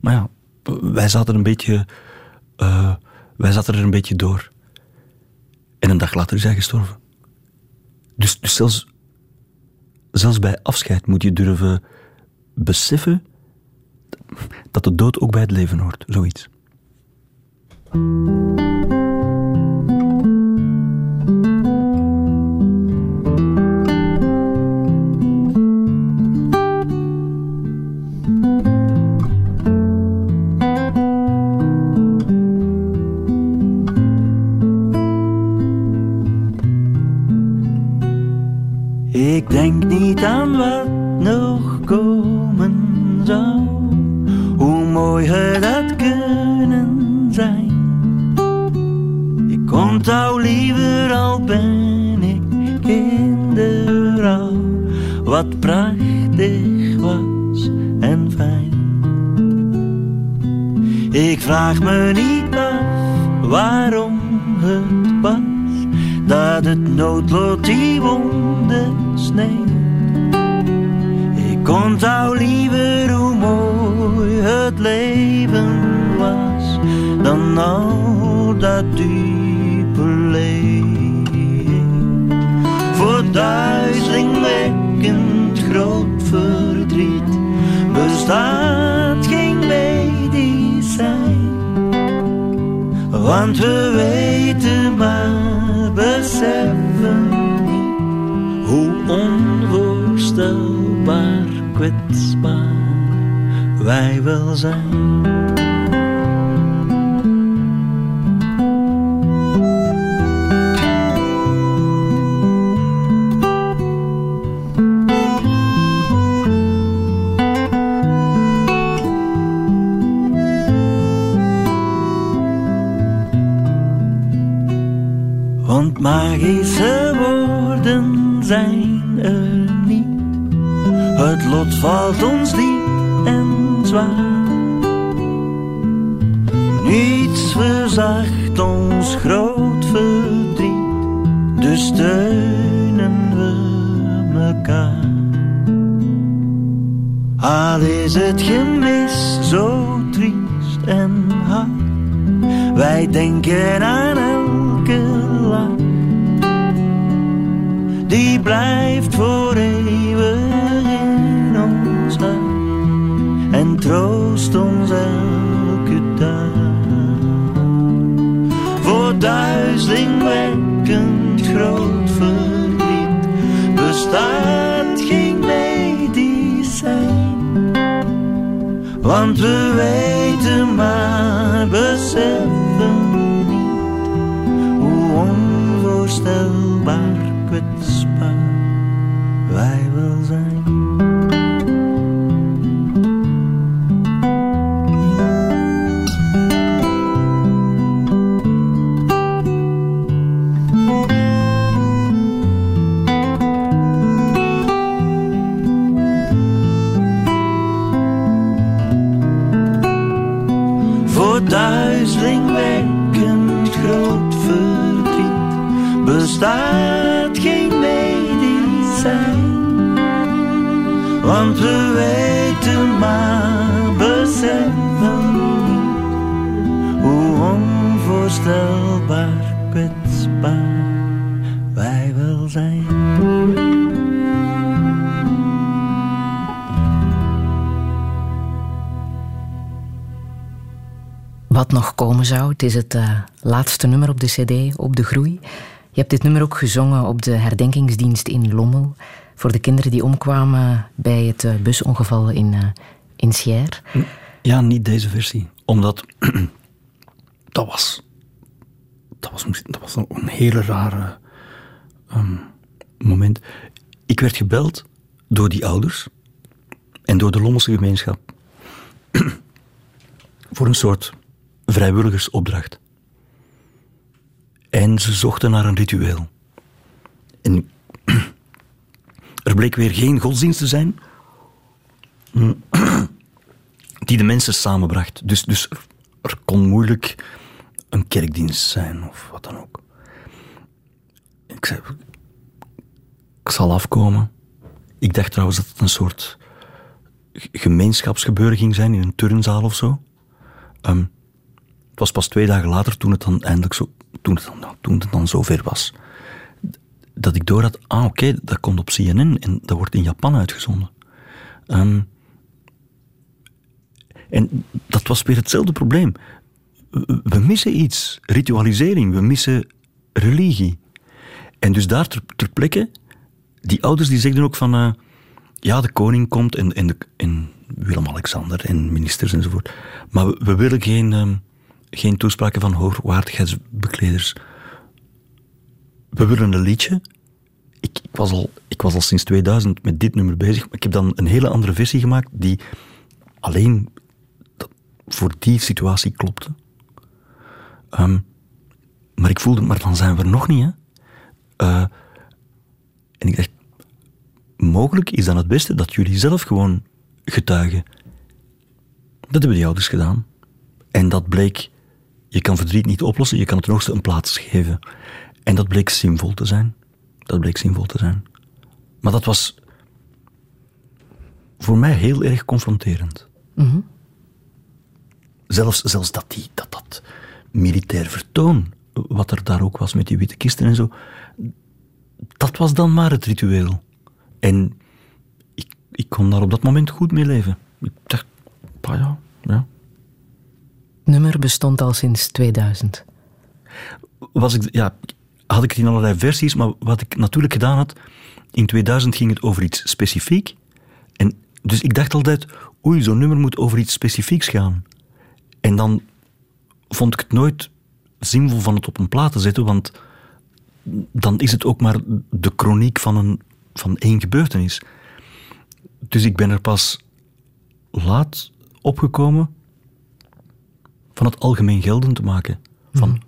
Maar ja, wij zaten een beetje... eh, wij zaten er een beetje door. En een dag later is hij gestorven. Dus, dus zelfs, zelfs bij afscheid moet je durven beseffen dat de dood ook bij het leven hoort. Zoiets. Ik denk niet aan wat nog komen zou, hoe mooi het had kunnen zijn. Ik onthoud liever al ben ik in de rouw, wat prachtig was en fijn. Ik vraag me niet af waarom het was dat het noodlot die wonden sneed. Ik onthoud liever hoe mooi het leven was dan al dat diepe leed. Voor duizelingwekkend groot verdriet bestaat geen medicijn. Want we weten maar hoe onvoorstelbaar kwetsbaar wij wel zijn. Valt ons diep en zwaar. Niets verzacht ons groot verdriet, dus steunen we mekaar. Al is het gemis zo triest en hard, wij denken Wat nog komen zou, het is het eh, laatste nummer op de cd, Op de Groei. Je hebt dit nummer ook gezongen op de herdenkingsdienst in Lommel. Voor de kinderen die omkwamen bij het eh, busongeval in, uh, in Scher. Ja, niet deze versie. Omdat dat was, dat was, dat was een hele rare um, moment. Ik werd gebeld door die ouders en door de Lommelse gemeenschap voor een soort vrijwilligersopdracht. En ze zochten naar een ritueel. En er bleek weer geen godsdienst te zijn die de mensen samenbracht. Dus, dus er, kon moeilijk een kerkdienst zijn of wat dan ook. Ik zei, ik zal afkomen. Ik dacht trouwens dat het een soort gemeenschapsgebeuren ging zijn in een turnzaal of zo. Um, het was pas twee dagen later, toen het dan eindelijk zo, toen het dan, toen het dan zover was, dat ik door had, ah oké, dat komt op CNN en dat wordt in Japan uitgezonden. Um, en dat was weer hetzelfde probleem. We missen iets, ritualisering, we missen religie. En dus daar ter, plekke, die ouders die zeggen ook van, uh, ja, de koning komt en, en, en Willem-Alexander en ministers enzovoort. Maar we, willen geen, um, geen toespraken van hoogwaardigheidsbekleders. We willen een liedje. Ik, ik, was al, ik was al sinds 2000 met dit nummer bezig, maar ik heb dan een hele andere versie gemaakt die alleen voor die situatie klopte. Um, maar ik voelde, maar dan zijn we er nog niet, hè. Uh, en ik dacht, mogelijk is dan het beste dat jullie zelf gewoon getuigen. Dat hebben die ouders gedaan. En dat bleek, je kan verdriet niet oplossen, je kan het hoogste een plaats geven. En dat bleek zinvol te zijn. Dat bleek zinvol te zijn. Maar dat was voor mij heel erg confronterend. Mm -hmm. Zelfs, zelfs dat, die, dat dat militair vertoon, wat er daar ook was met die witte kisten en zo, dat was dan maar het ritueel. En ik, ik kon daar op dat moment goed mee leven. Ik dacht, pa ja, ja. Nummer bestond al sinds 2000. Was ik, ja, had ik het in allerlei versies, maar wat ik natuurlijk gedaan had, in 2000 ging het over iets specifiek. En dus ik dacht altijd, oei, zo'n nummer moet over iets specifieks gaan. En dan vond ik het nooit zinvol van het op een plaat te zetten, want dan is het ook maar de chroniek van, een, van één gebeurtenis. Dus ik ben er pas laat opgekomen van het algemeen gelden te maken. Van, mm.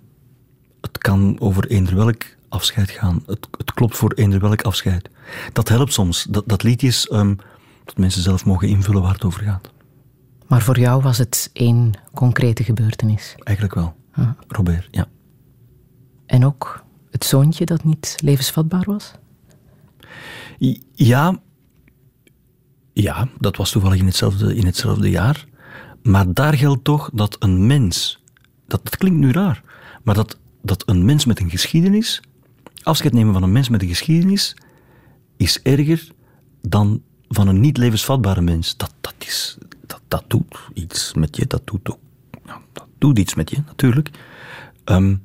Het kan over eender welk afscheid gaan. Het, het klopt voor eender welk afscheid. Dat helpt soms. Dat, dat liedjes um, dat mensen zelf mogen invullen waar het over gaat. Maar voor jou was het één concrete gebeurtenis? Eigenlijk wel. Ah. Robert, ja. En ook het zoontje dat niet levensvatbaar was? Ja, ja dat was toevallig in hetzelfde, in hetzelfde jaar. Maar daar geldt toch dat een mens, dat, dat klinkt nu raar, maar dat, dat een mens met een geschiedenis, afscheid nemen van een mens met een geschiedenis, is erger dan van een niet levensvatbare mens. Dat, dat, is, dat, dat doet iets met je, dat doet, ook, ja, dat doet iets met je, natuurlijk. Um,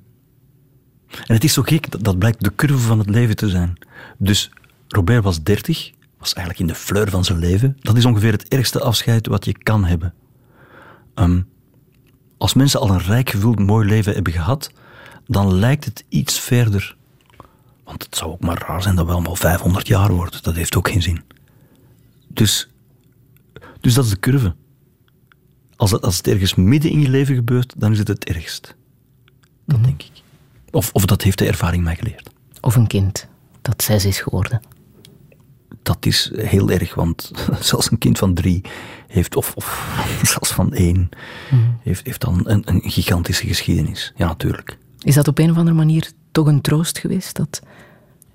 en het is zo gek, dat, dat blijkt de curve van het leven te zijn. Dus Robert was 30, was eigenlijk in de fleur van zijn leven. Dat is ongeveer het ergste afscheid wat je kan hebben. Um, als mensen al een rijk gevuld mooi leven hebben gehad, dan lijkt het iets verder. Want het zou ook maar raar zijn dat we allemaal 500 jaar worden. Dat heeft ook geen zin. Dus, dus dat is de curve. Als het, als het ergens midden in je leven gebeurt, dan is het het ergst. Dat mm -hmm. denk ik. Of, of dat heeft de ervaring mij geleerd. Of een kind dat zes is geworden. Dat is heel erg, want zelfs een kind van drie heeft, of, of zelfs van één, mm. heeft, heeft dan een, een gigantische geschiedenis. Ja, natuurlijk. Is dat op een of andere manier toch een troost geweest dat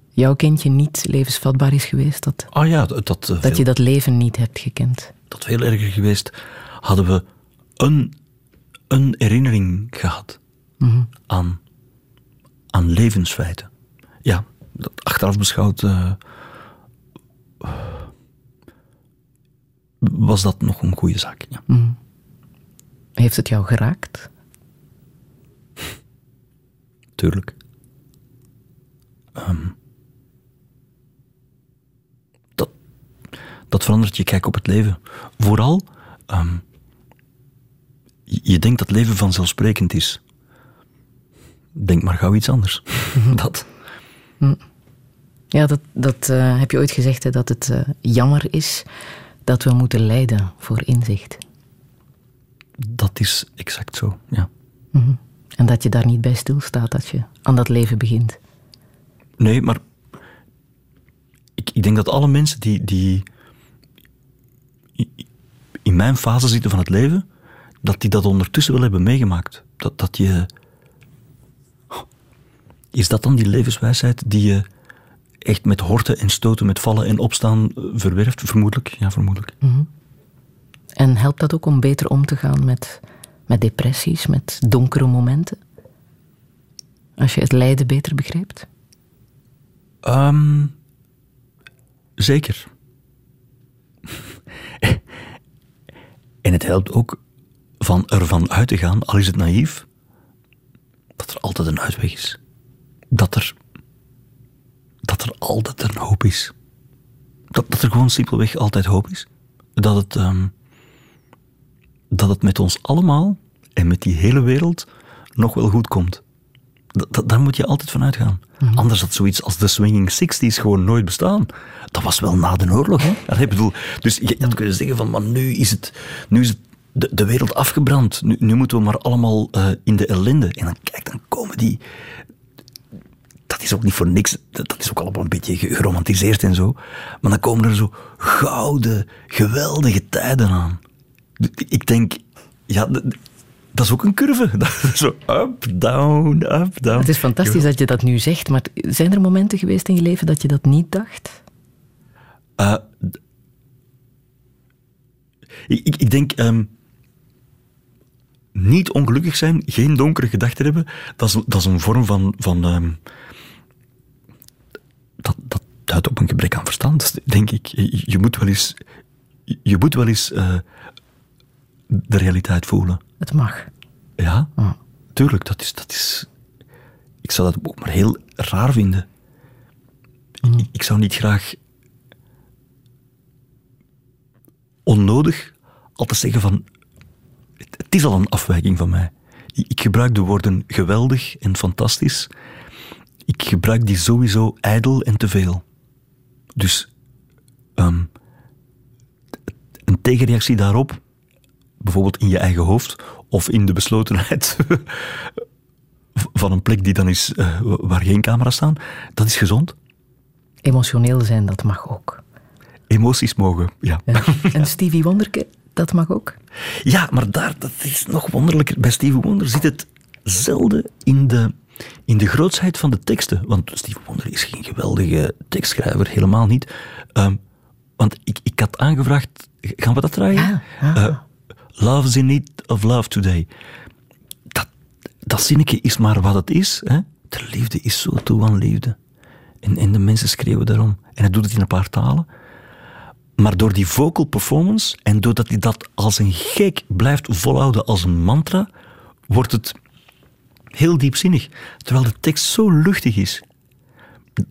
jouw kindje niet levensvatbaar is geweest? Dat, Ah ja, dat, dat, eh, dat veel- je dat leven niet hebt gekend? dat veel erger geweest, hadden we een, een herinnering gehad Mhm. aan, aan levensfeiten. Ja, dat achteraf beschouwd eh, was dat nog een goede zaak. Ja. Mhm. Heeft het jou geraakt? Tuurlijk. Ehm, dat, dat verandert je kijk op het leven. Vooral, ehm, je, je denkt dat leven vanzelfsprekend is. Denk maar gauw iets anders. dat. Hm. Ja, dat, dat eh, heb je ooit gezegd, hè, dat het eh, jammer is dat we moeten lijden voor inzicht. Dat is exact zo, ja. Mhm. En dat je daar niet bij stilstaat dat je aan dat leven begint. Nee, maar ik, ik denk dat alle mensen die, die in mijn fase zitten van het leven, dat die dat ondertussen wel hebben meegemaakt. Dat, dat je... Is dat dan die levenswijsheid die je echt met horten en stoten, met vallen en opstaan eh, verwerft? Vermoedelijk, ja, vermoedelijk. Mhm. En helpt dat ook om beter om te gaan met, met depressies, met donkere momenten? Als je het lijden beter begrijpt? Ehm, zeker. en het helpt ook van ervan uit te gaan, al is het naïef, dat er altijd een uitweg is. Dat er, dat er altijd een hoop is. Dat, dat er gewoon simpelweg altijd hoop is. Dat het, ehm, dat het met ons allemaal en met die hele wereld nog wel goed komt. Da- da- daar moet je altijd van uitgaan. Anders had zoiets als de Swinging Sixties gewoon nooit bestaan. Dat was wel na de oorlog, hè? Dat ik bedoel, dus je had kunnen zeggen van, maar nu is het, nu is het de, de wereld afgebrand. Nu, nu moeten we maar allemaal eh, in de ellende. En dan, kijk, dan komen die... Dat is ook niet voor niks. Dat, dat is ook allemaal een beetje ge- geromantiseerd en zo. Maar dan komen er zo gouden, geweldige tijden aan. Ik denk, ja, dat is ook een curve. Zo up, down, up, down. Het is fantastisch dat je dat nu zegt, maar zijn er momenten geweest in je leven dat je dat niet dacht? Eh, ik, ik denk, ehm, niet ongelukkig zijn, geen donkere gedachten hebben, dat is, dat is een vorm van. van ehm, dat, dat duidt op een gebrek aan verstand, denk ik. Je, je moet wel eens, je moet wel eens eh, de realiteit voelen. Het mag. Ja, tuurlijk, dat is, dat is. Ik zou dat ook maar heel raar vinden. Ik, ik zou niet graag onnodig altijd zeggen van. Het, is al een afwijking van mij. Ik gebruik de woorden geweldig en fantastisch. Ik gebruik die sowieso ijdel en te veel. Dus ehm, een tegenreactie daarop, bijvoorbeeld in je eigen hoofd of in de beslotenheid van een plek die dan is eh, waar geen camera's staan, dat is gezond. Emotioneel zijn, dat mag ook. Emoties mogen, ja. Ja. En Stevie Wonderke, dat mag ook? Ja, maar daar, dat is nog wonderlijker. Bij Stevie Wonder zit het zelden in de, in de grootsheid van de teksten. Want Stevie Wonder is geen geweldige tekstschrijver, helemaal niet. Ehm, want ik, ik had aangevraagd, gaan we dat draaien? Eh, Love's in need of love today. Dat, dat zinnetje is maar wat het is. Hè? De liefde is zo toe aan liefde. En, en de mensen schreeuwen daarom. En hij doet het in een paar talen. Maar door die vocal performance en doordat hij dat als een gek blijft volhouden als een mantra, wordt het heel diepzinnig. Terwijl de tekst zo luchtig is.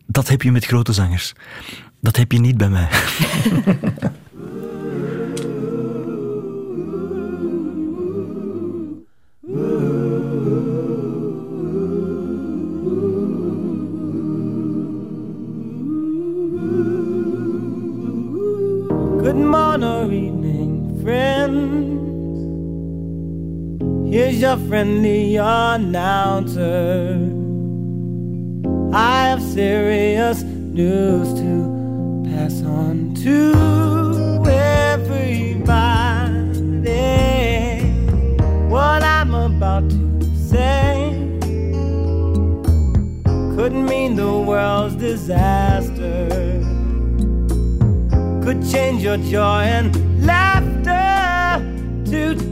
Dat heb je met grote zangers. Dat heb je niet bij mij. Good morning or evening, friends. is your friendly announcer. I have serious news to pass on to everybody. What I'm about to say could mean the world's disaster, could change your joy and laughter to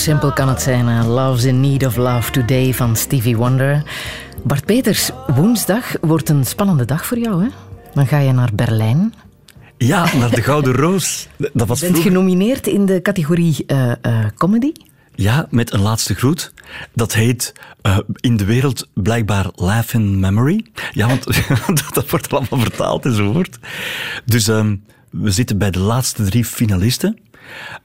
simpel kan het zijn. Love's in Need of Love Today van Stevie Wonder. Bart Peters, woensdag wordt een spannende dag voor jou. Hè? Dan ga je naar Berlijn. Ja, naar de Gouden Roos. Dat was Je bent vroeger- genomineerd in de categorie eh, eh, comedy. Ja, met een laatste groet. Dat heet eh, in de wereld blijkbaar Laugh in Memory. Ja, want dat, dat wordt allemaal vertaald enzovoort. Dus ehm, we zitten bij de laatste drie finalisten.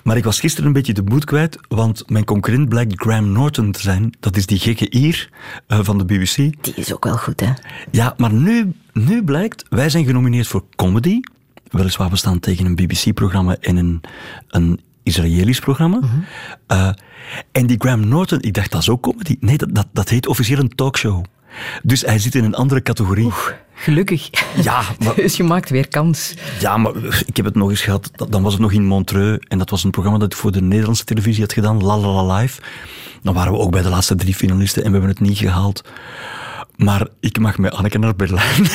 Maar ik was gisteren een beetje de moed kwijt, want mijn concurrent blijkt Graham Norton te zijn. Dat is die gekke Ier eh, van de BBC. Die is ook wel goed, hè? Ja, maar nu, nu blijkt, wij zijn genomineerd voor comedy. Weliswaar, we staan tegen een BBC-programma en een, een Israëlisch programma. Eh, en die Graham Norton, ik dacht dat is ook comedy. Nee, dat, dat, dat heet officieel een talkshow. Dus hij zit in een andere categorie. Gelukkig. Ja, maar, Dus je maakt weer kans. ja, maar ik heb het nog eens gehad. Dan was het nog in Montreux. En dat was een programma dat ik voor de Nederlandse televisie had gedaan. La La La Live. Dan waren we ook bij de laatste drie finalisten en we hebben het niet gehaald. Maar ik mag met Anneke naar Berlijn.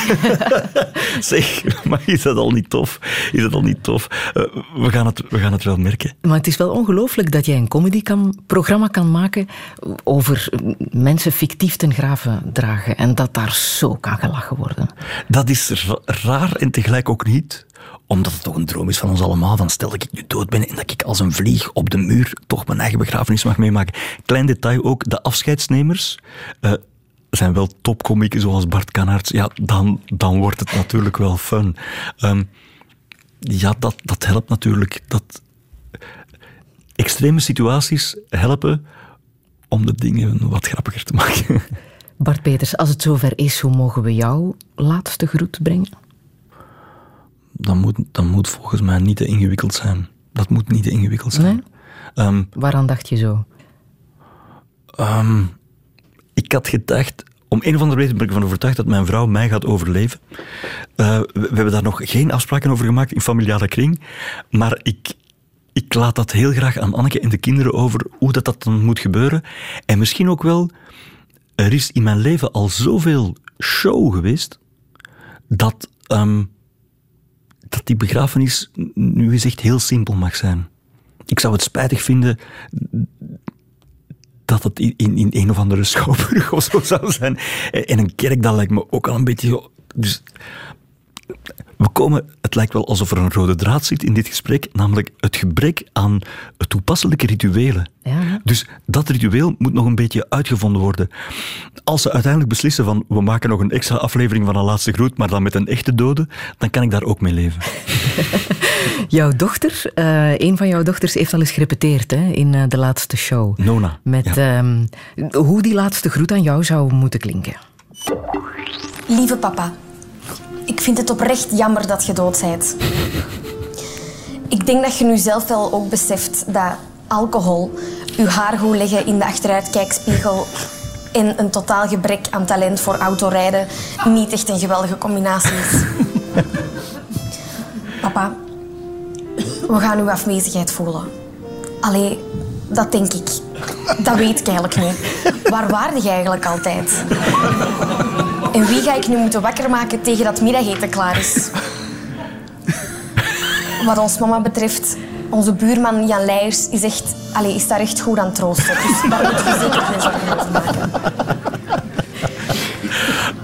zeg, maar is dat al niet tof? Is dat al niet tof? Eh, we, gaan het, we gaan het wel merken. Maar het is wel ongelooflijk dat jij een comedyprogramma kan maken over mensen fictief ten graven dragen en dat daar zo kan gelachen worden. Dat is ra- raar en tegelijk ook niet omdat het toch een droom is van ons allemaal. Van stel dat ik nu dood ben en dat ik als een vlieg op de muur toch mijn eigen begrafenis mag meemaken. Klein detail ook, de afscheidsnemers eh, zijn wel topkomieken zoals Bart Kanaerts. Ja, dan, dan wordt het natuurlijk wel fun. Ehm, ja, dat, dat helpt natuurlijk. Dat extreme situaties helpen om de dingen wat grappiger te maken. Bart Peters, als het zover is, hoe mogen we jouw laatste groet brengen? Dat moet, dat moet volgens mij niet te ingewikkeld zijn. Dat moet niet te ingewikkeld zijn. Nee? Ehm, Waaraan dacht je zo? Ehm, ik had gedacht, om een of andere reden ben ik ervan overtuigd dat mijn vrouw mij gaat overleven. Eh, we, hebben daar nog geen afspraken over gemaakt in familiale kring. Maar ik, ik laat dat heel graag aan Anneke en de kinderen over hoe dat, dat dan moet gebeuren. En misschien ook wel, er is in mijn leven al zoveel show geweest dat, ehm, dat die begrafenis nu eens echt heel simpel mag zijn. Ik zou het spijtig vinden dat het in, in, een of andere schouwburg of zo zou zijn. En een kerk, dat lijkt me ook al een beetje... Dus we komen, het lijkt wel alsof er een rode draad zit in dit gesprek, namelijk het gebrek aan toepasselijke rituelen. Ja. Dus dat ritueel moet nog een beetje uitgevonden worden. Als ze uiteindelijk beslissen van we maken nog een extra aflevering van een laatste groet, maar dan met een echte dode, dan kan ik daar ook mee leven. Jouw dochter, eh, een van jouw dochters heeft al eens gerepeteerd hè, in eh, de laatste show. Nona. Met ehm, hoe die laatste groet aan jou zou moeten klinken. Lieve papa, ik vind het oprecht jammer dat je dood bent. Ik denk dat je nu zelf wel ook beseft dat alcohol, je haar goed leggen in de achteruitkijkspiegel en een totaal gebrek aan talent voor autorijden niet echt een geweldige combinatie is. Papa, we gaan uw afwezigheid voelen. Allee, dat denk ik. Dat weet ik eigenlijk niet. Waar waarde eigenlijk altijd? En wie ga ik nu moeten wakker maken tegen dat middageten klaar is? Wat ons mama betreft, onze buurman Jan Leijers is, echt, allee, is daar echt goed aan troosten. Dus daar moet je zeker geen zorgen over maken.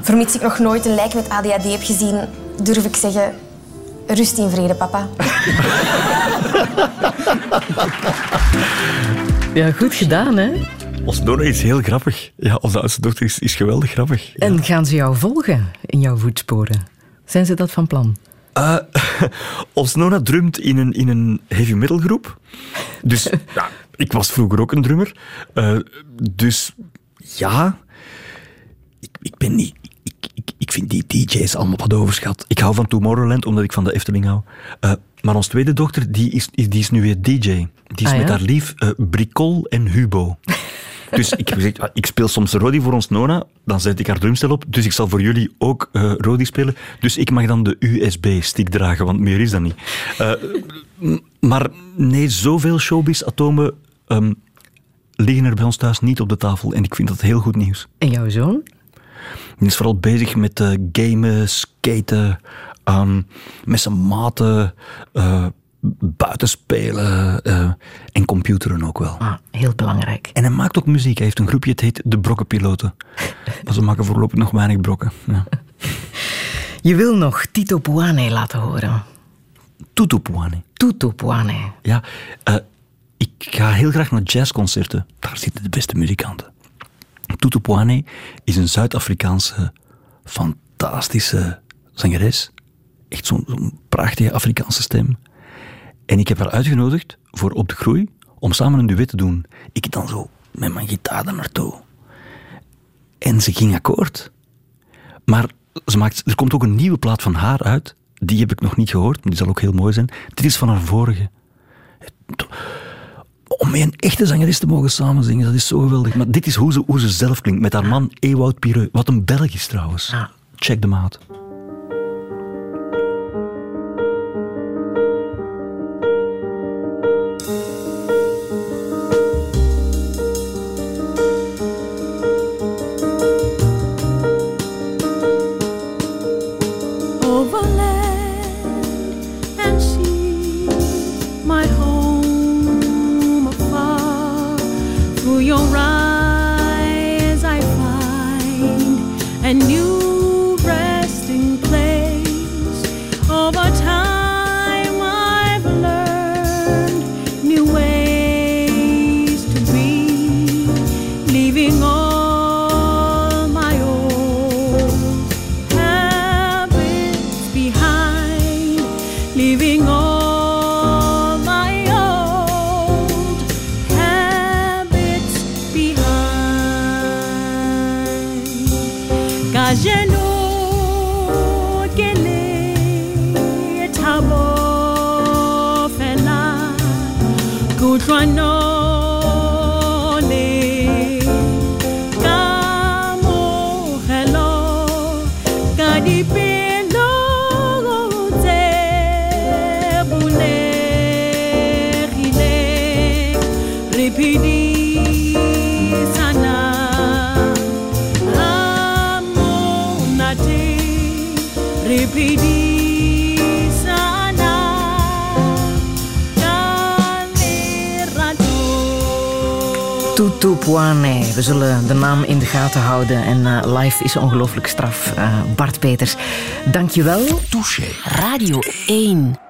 Vermits ik nog nooit een lijk met ADHD heb gezien, durf ik zeggen... Rust in vrede, papa. Ja, goed gedaan, hè? Ons Nona is heel grappig. Ja, onze oudste dochter is, is geweldig grappig. En gaan ze jou volgen in jouw voetsporen? Zijn ze dat van plan? Eh, ons Nona drumt in een, in een heavy metal groep. Dus ja, ik was vroeger ook een drummer. Eh, dus ja, ik, ik ben niet... Ik, ik, ik vind die DJ's allemaal wat overschat. Ik hou van Tomorrowland, omdat ik van de Efteling hou. Eh, maar onze tweede dochter, die is, die is nu weer DJ. Die is Ah, ja? met haar lief eh, Bricol en Hubo. Dus ik, heb gezegd, ah, ik speel soms Rodi voor ons Nona, dan zet ik haar drumstel op, dus ik zal voor jullie ook eh Rodi spelen. Dus ik mag dan de USB-stick dragen, want meer is dat niet. Eh, maar nee, zoveel showbiz-atomen ehm, liggen er bij ons thuis niet op de tafel en ik vind dat heel goed nieuws. En jouw zoon? Die is vooral bezig met eh, gamen, skaten, ehm, met zijn maten, buitenspelen eh, en computeren ook wel. Ah, heel belangrijk. En hij maakt ook muziek. Hij heeft een groepje, het heet De Brokkenpiloten. maar ze maken voorlopig nog weinig brokken. Ja. Je wil nog Tito Puane laten horen. Tutu Puane. Tutu Puane. Ja, eh, ik ga heel graag naar jazzconcerten. Daar zitten de beste muzikanten. Tutu Puane is een Zuid-Afrikaanse, fantastische zangeres. Echt zo'n zo'n prachtige Afrikaanse stem. En ik heb haar uitgenodigd voor Op de Groei om samen een duet te doen. Ik dan zo met mijn gitaar daar naartoe. En ze ging akkoord. Maar ze maakt, er komt ook een nieuwe plaat van haar uit. Die heb ik nog niet gehoord, maar die zal ook heel mooi zijn. Dit is van haar vorige. Om met een echte zangeres te mogen samenzingen, dat is zo geweldig. Maar dit is hoe ze, hoe ze zelf klinkt, met haar man Ewout Pireux. Wat een Belg is trouwens. Check them out. Zullen de naam in de gaten houden. En eh, live is ongelooflijk straf. Eh, Bart Peters, dankjewel. Touché. Radio 1.